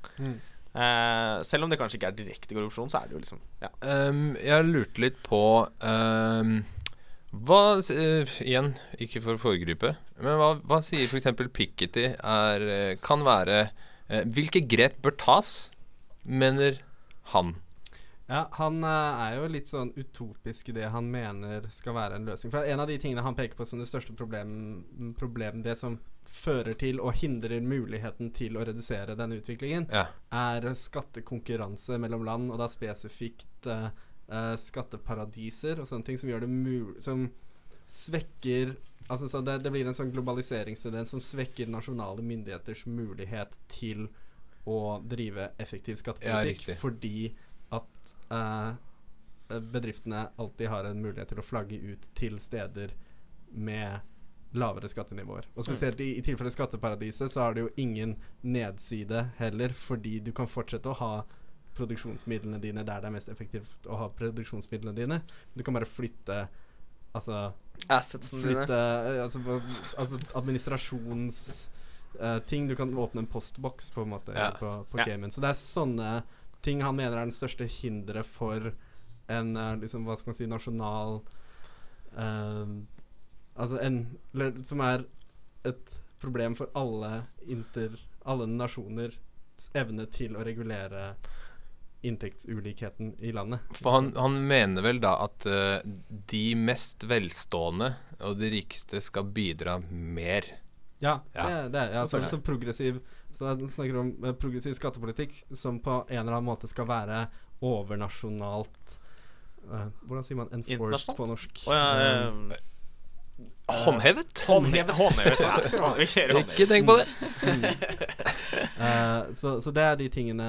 Eh, selv om det kanskje ikke er direkte korrupsjon, så er det jo liksom Ja. um, jeg lurte litt på ehm, Hva eh, Igjen, ikke for å foregripe, men hva, hva sier f.eks. Piketty er eh, Kan være uh, Hvilke grep bør tas, mener han? Ja, han er jo litt sånn utopisk i det han mener skal være en løsning. For en av de tingene han peker på som det største problemet, problem det som fører til og hindrer muligheten til å redusere denne utviklingen, Ja. er skattekonkurranse mellom land, og da spesifikt eh, skatteparadiser og sånne ting som gjør det mulig Som svekker Altså så det, det blir en sånn globaliseringstendens som svekker nasjonale myndigheters mulighet til å drive effektiv skattepolitikk. ja, fordi at uh, bedriftene alltid har en mulighet til å flagge ut til steder med lavere skattenivåer. Og spesielt i, i tilfelle skatteparadiset så har det jo ingen nedside heller, fordi du kan fortsette å ha produksjonsmidlene dine der det er mest effektivt å ha produksjonsmidlene dine. Du kan bare flytte Altså Assetsene flytte dine. eh, Altså, altså administrasjonsting Du kan åpne en postboks på en måte Ja. på, på Ja. gamen. Så det er sånne ting han mener er den største hinderet for en uh, liksom, hva skal man si, nasjonal uh, Altså en Som er et problem for alle inter... Alle nasjoners evne til å regulere inntektsulikheten i landet. For han, han mener vel da at uh, de mest velstående og de rikeste skal bidra mer. Ja, Ja. det, det er ja, så, så progressiv Så han snakker om eh, progressiv skattepolitikk som på en eller annen måte skal være overnasjonalt uh, Hvordan sier man 'enforced' på norsk? Oh, ja, eh, Håndhevet? Håndhevet. Håndhevet. Håndhevet. Ikke tenk på det. eh, så, så det er de tingene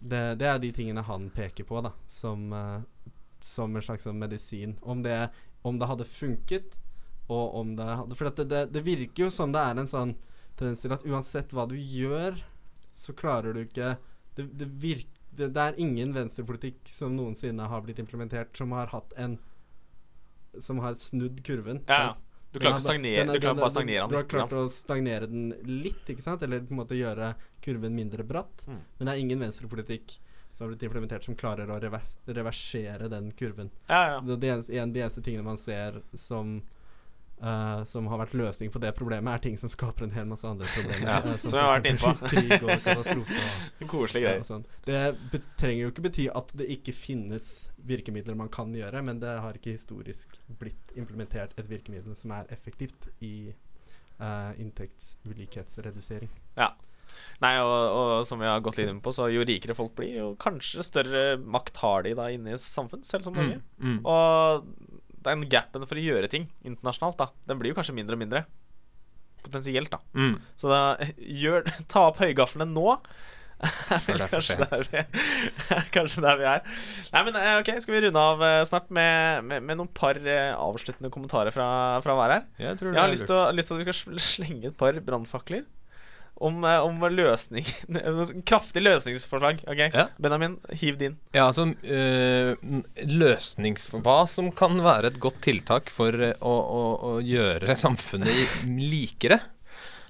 det, det er de tingene han peker på, da, som, eh, som en slags sånn medisin. Om det, om det hadde funket, og om det hadde For det, det, virker jo som det er en sånn tendens til at uansett hva du gjør, så klarer du ikke Det, det, virk, det, det er ingen venstrepolitikk som noensinne har blitt implementert, som har hatt en Som har snudd kurven. Ja? Du klarer ikke stagnere den er- Du klarer den er- bare stagnere den Du har klart å stagnere den litt, ikke sant? Eller på en måte gjøre kurven mindre bratt. Mm. Men det er ingen venstrepolitikk som har blitt implementert som klarer å revers reversere den kurven. Ja, ja. Det, det eneste, en, de eneste tingene man ser som eh, som har vært løsning på det problemet, er ting som skaper en hel masse andre problemer. Ja, eh, som vi har vært eksempel Krig og katastrofe. Koselige greier. sånn. Det trenger jo ikke bety at det ikke finnes virkemidler man kan gjøre, men det har ikke historisk blitt implementert et virkemiddel som er effektivt i uh, inntektsulikhetsredusering. Nei, og, og som vi har gått litt inn på, så jo rikere folk blir, jo kanskje større makt har de da inne i samfunn, selv som Norge. Mm, mm. Og den gapen for å gjøre ting internasjonalt, da, den blir jo kanskje mindre og mindre. Potensielt, da. Mm. Så da gjør Ta opp høygaflene nå. Kanskje det er der vi, kanskje der vi er. Nei, men eh, ok, Skal vi runde av eh, snart med, med, med noen par eh, avsluttende kommentarer fra, fra hver her? Jeg tror Jeg har lyst til, å, lyst til at vi skal slenge et par brannfakler. Om, eh, om løsning Kraftig løsningsforslag. OK, Ja. Benjamin, hiv din. Ja, altså øh, n- Hva som kan være et godt tiltak for øh, å, å, å gjøre samfunnet likere.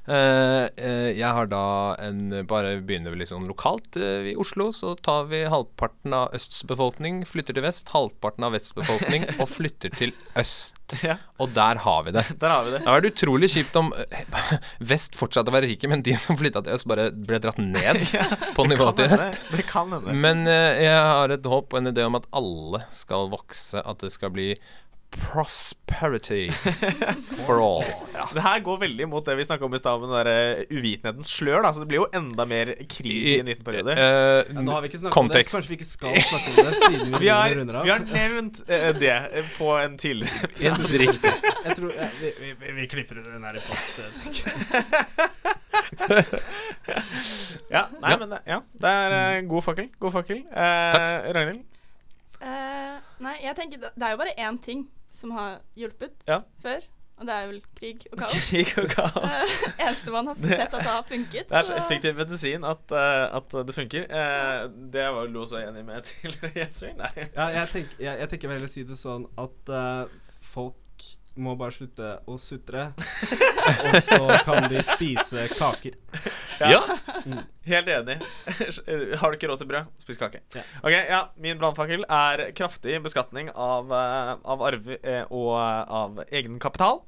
Eh, eh, jeg har da en Bare begynner vi litt sånn lokalt. eh, I Oslo så tar vi halvparten av østs befolkning, flytter til vest. Halvparten av vests befolkning og flytter til øst. Ja. Og der har vi det. Der har vi det. Det hadde vært utrolig kjipt om vest fortsatte å være rike, men de som flytta til øst, bare ble dratt ned på nivået til øst. Det kan hende. Men jeg har et håp og en idé om at alle skal vokse, at det skal bli prosperity for all. Det her går veldig mot det vi snakka om i stad, med den der eh, uvitenhetens slør. Da. Så det blir jo enda mer krig i en liten periode. Eh, Ja, nå har vi ikke snakket om det, kontekst. så kanskje vi ikke skal snakke om det siden vi, Vi har, runder av. vi har nevnt uh, det eh, på en tidligere Ja, Riktig. Jeg tror ja, vi, vi, vi, vi klipper den her i post. Ja, nei, men ja, det er uh, god fakkel. God fakkel. Uh, Ragnhild? Uh, nei, jeg tenker det, det er jo bare én ting som har hjulpet Ja. før, og det er vel krig og kaos. Krig og kaos. Eh, eneste man har sett at det har funket. Det er så effektiv medisin at, uh, at det funker. Uh, det var du også enig med tidligere, Jensvin? Nei. Ja, jeg, tenker, jeg, jeg tenker vel å si det sånn at uh, folk må bare slutte å sutre, og så kan de spise kaker. Ja. Helt enig. Har du ikke råd til brød, spis kake. Ja. Ok, ja, Min brannfakkel er kraftig beskatning av, eh, av arv eh, og eh, av egenkapital.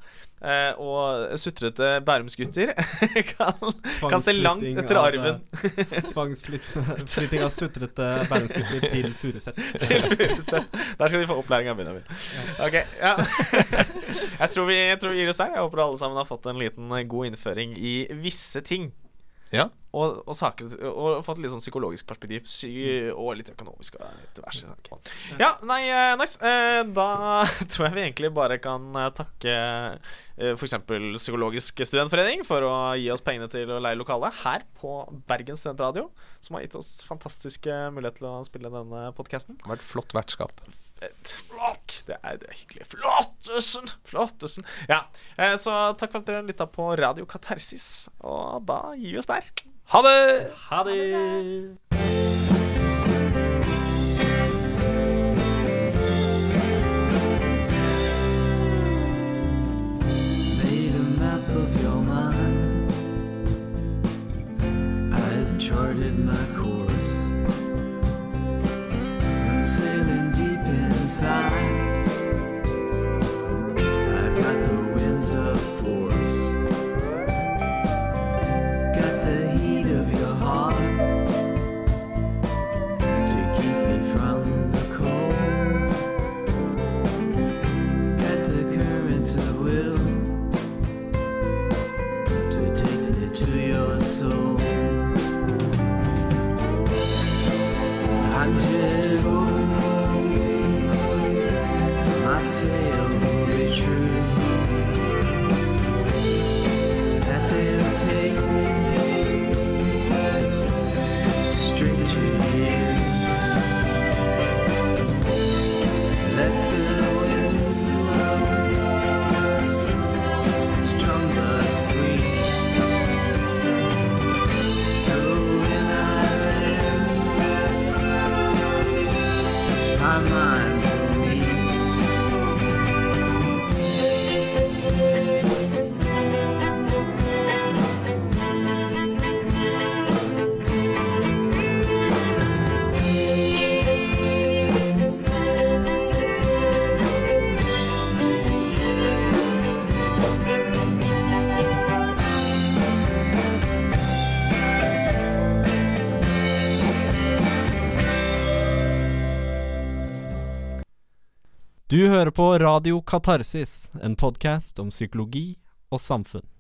Og sutrete bærumsgutter kan, kan se langt etter arven Tvangsflytting av sutrete bærumsgutter til Furuset. til Furuset. Der skal de få opplæring av Benjamin. Ok, ja jeg, tror vi, jeg tror vi gir oss der. Jeg håper alle sammen har fått en liten god innføring i visse ting. Ja. Og, og saker Og fått litt sånn psykologisk perspektiv. Sy og litt økonomisk og litt diverse saker. Ja, nei, eh, nice. Eh, da tror jeg vi egentlig bare kan eh, takke f.eks. Psykologisk studentforening for å gi oss pengene til å leie lokale her på Bergen studentradio, som har gitt oss fantastiske muligheter til å spille denne podkasten. Det har vært flott vertskap. Flott! Det er, det er hyggelig. Flottesen! Flottesen. Ja, eh, så takk for at dere lytta på Radio Katarsis. Og da gir vi oss der. Ha det! Ha det! I've charted my course. I'm sailing deep inside. Hører på Radio Katarsis, en podkast om psykologi og samfunn.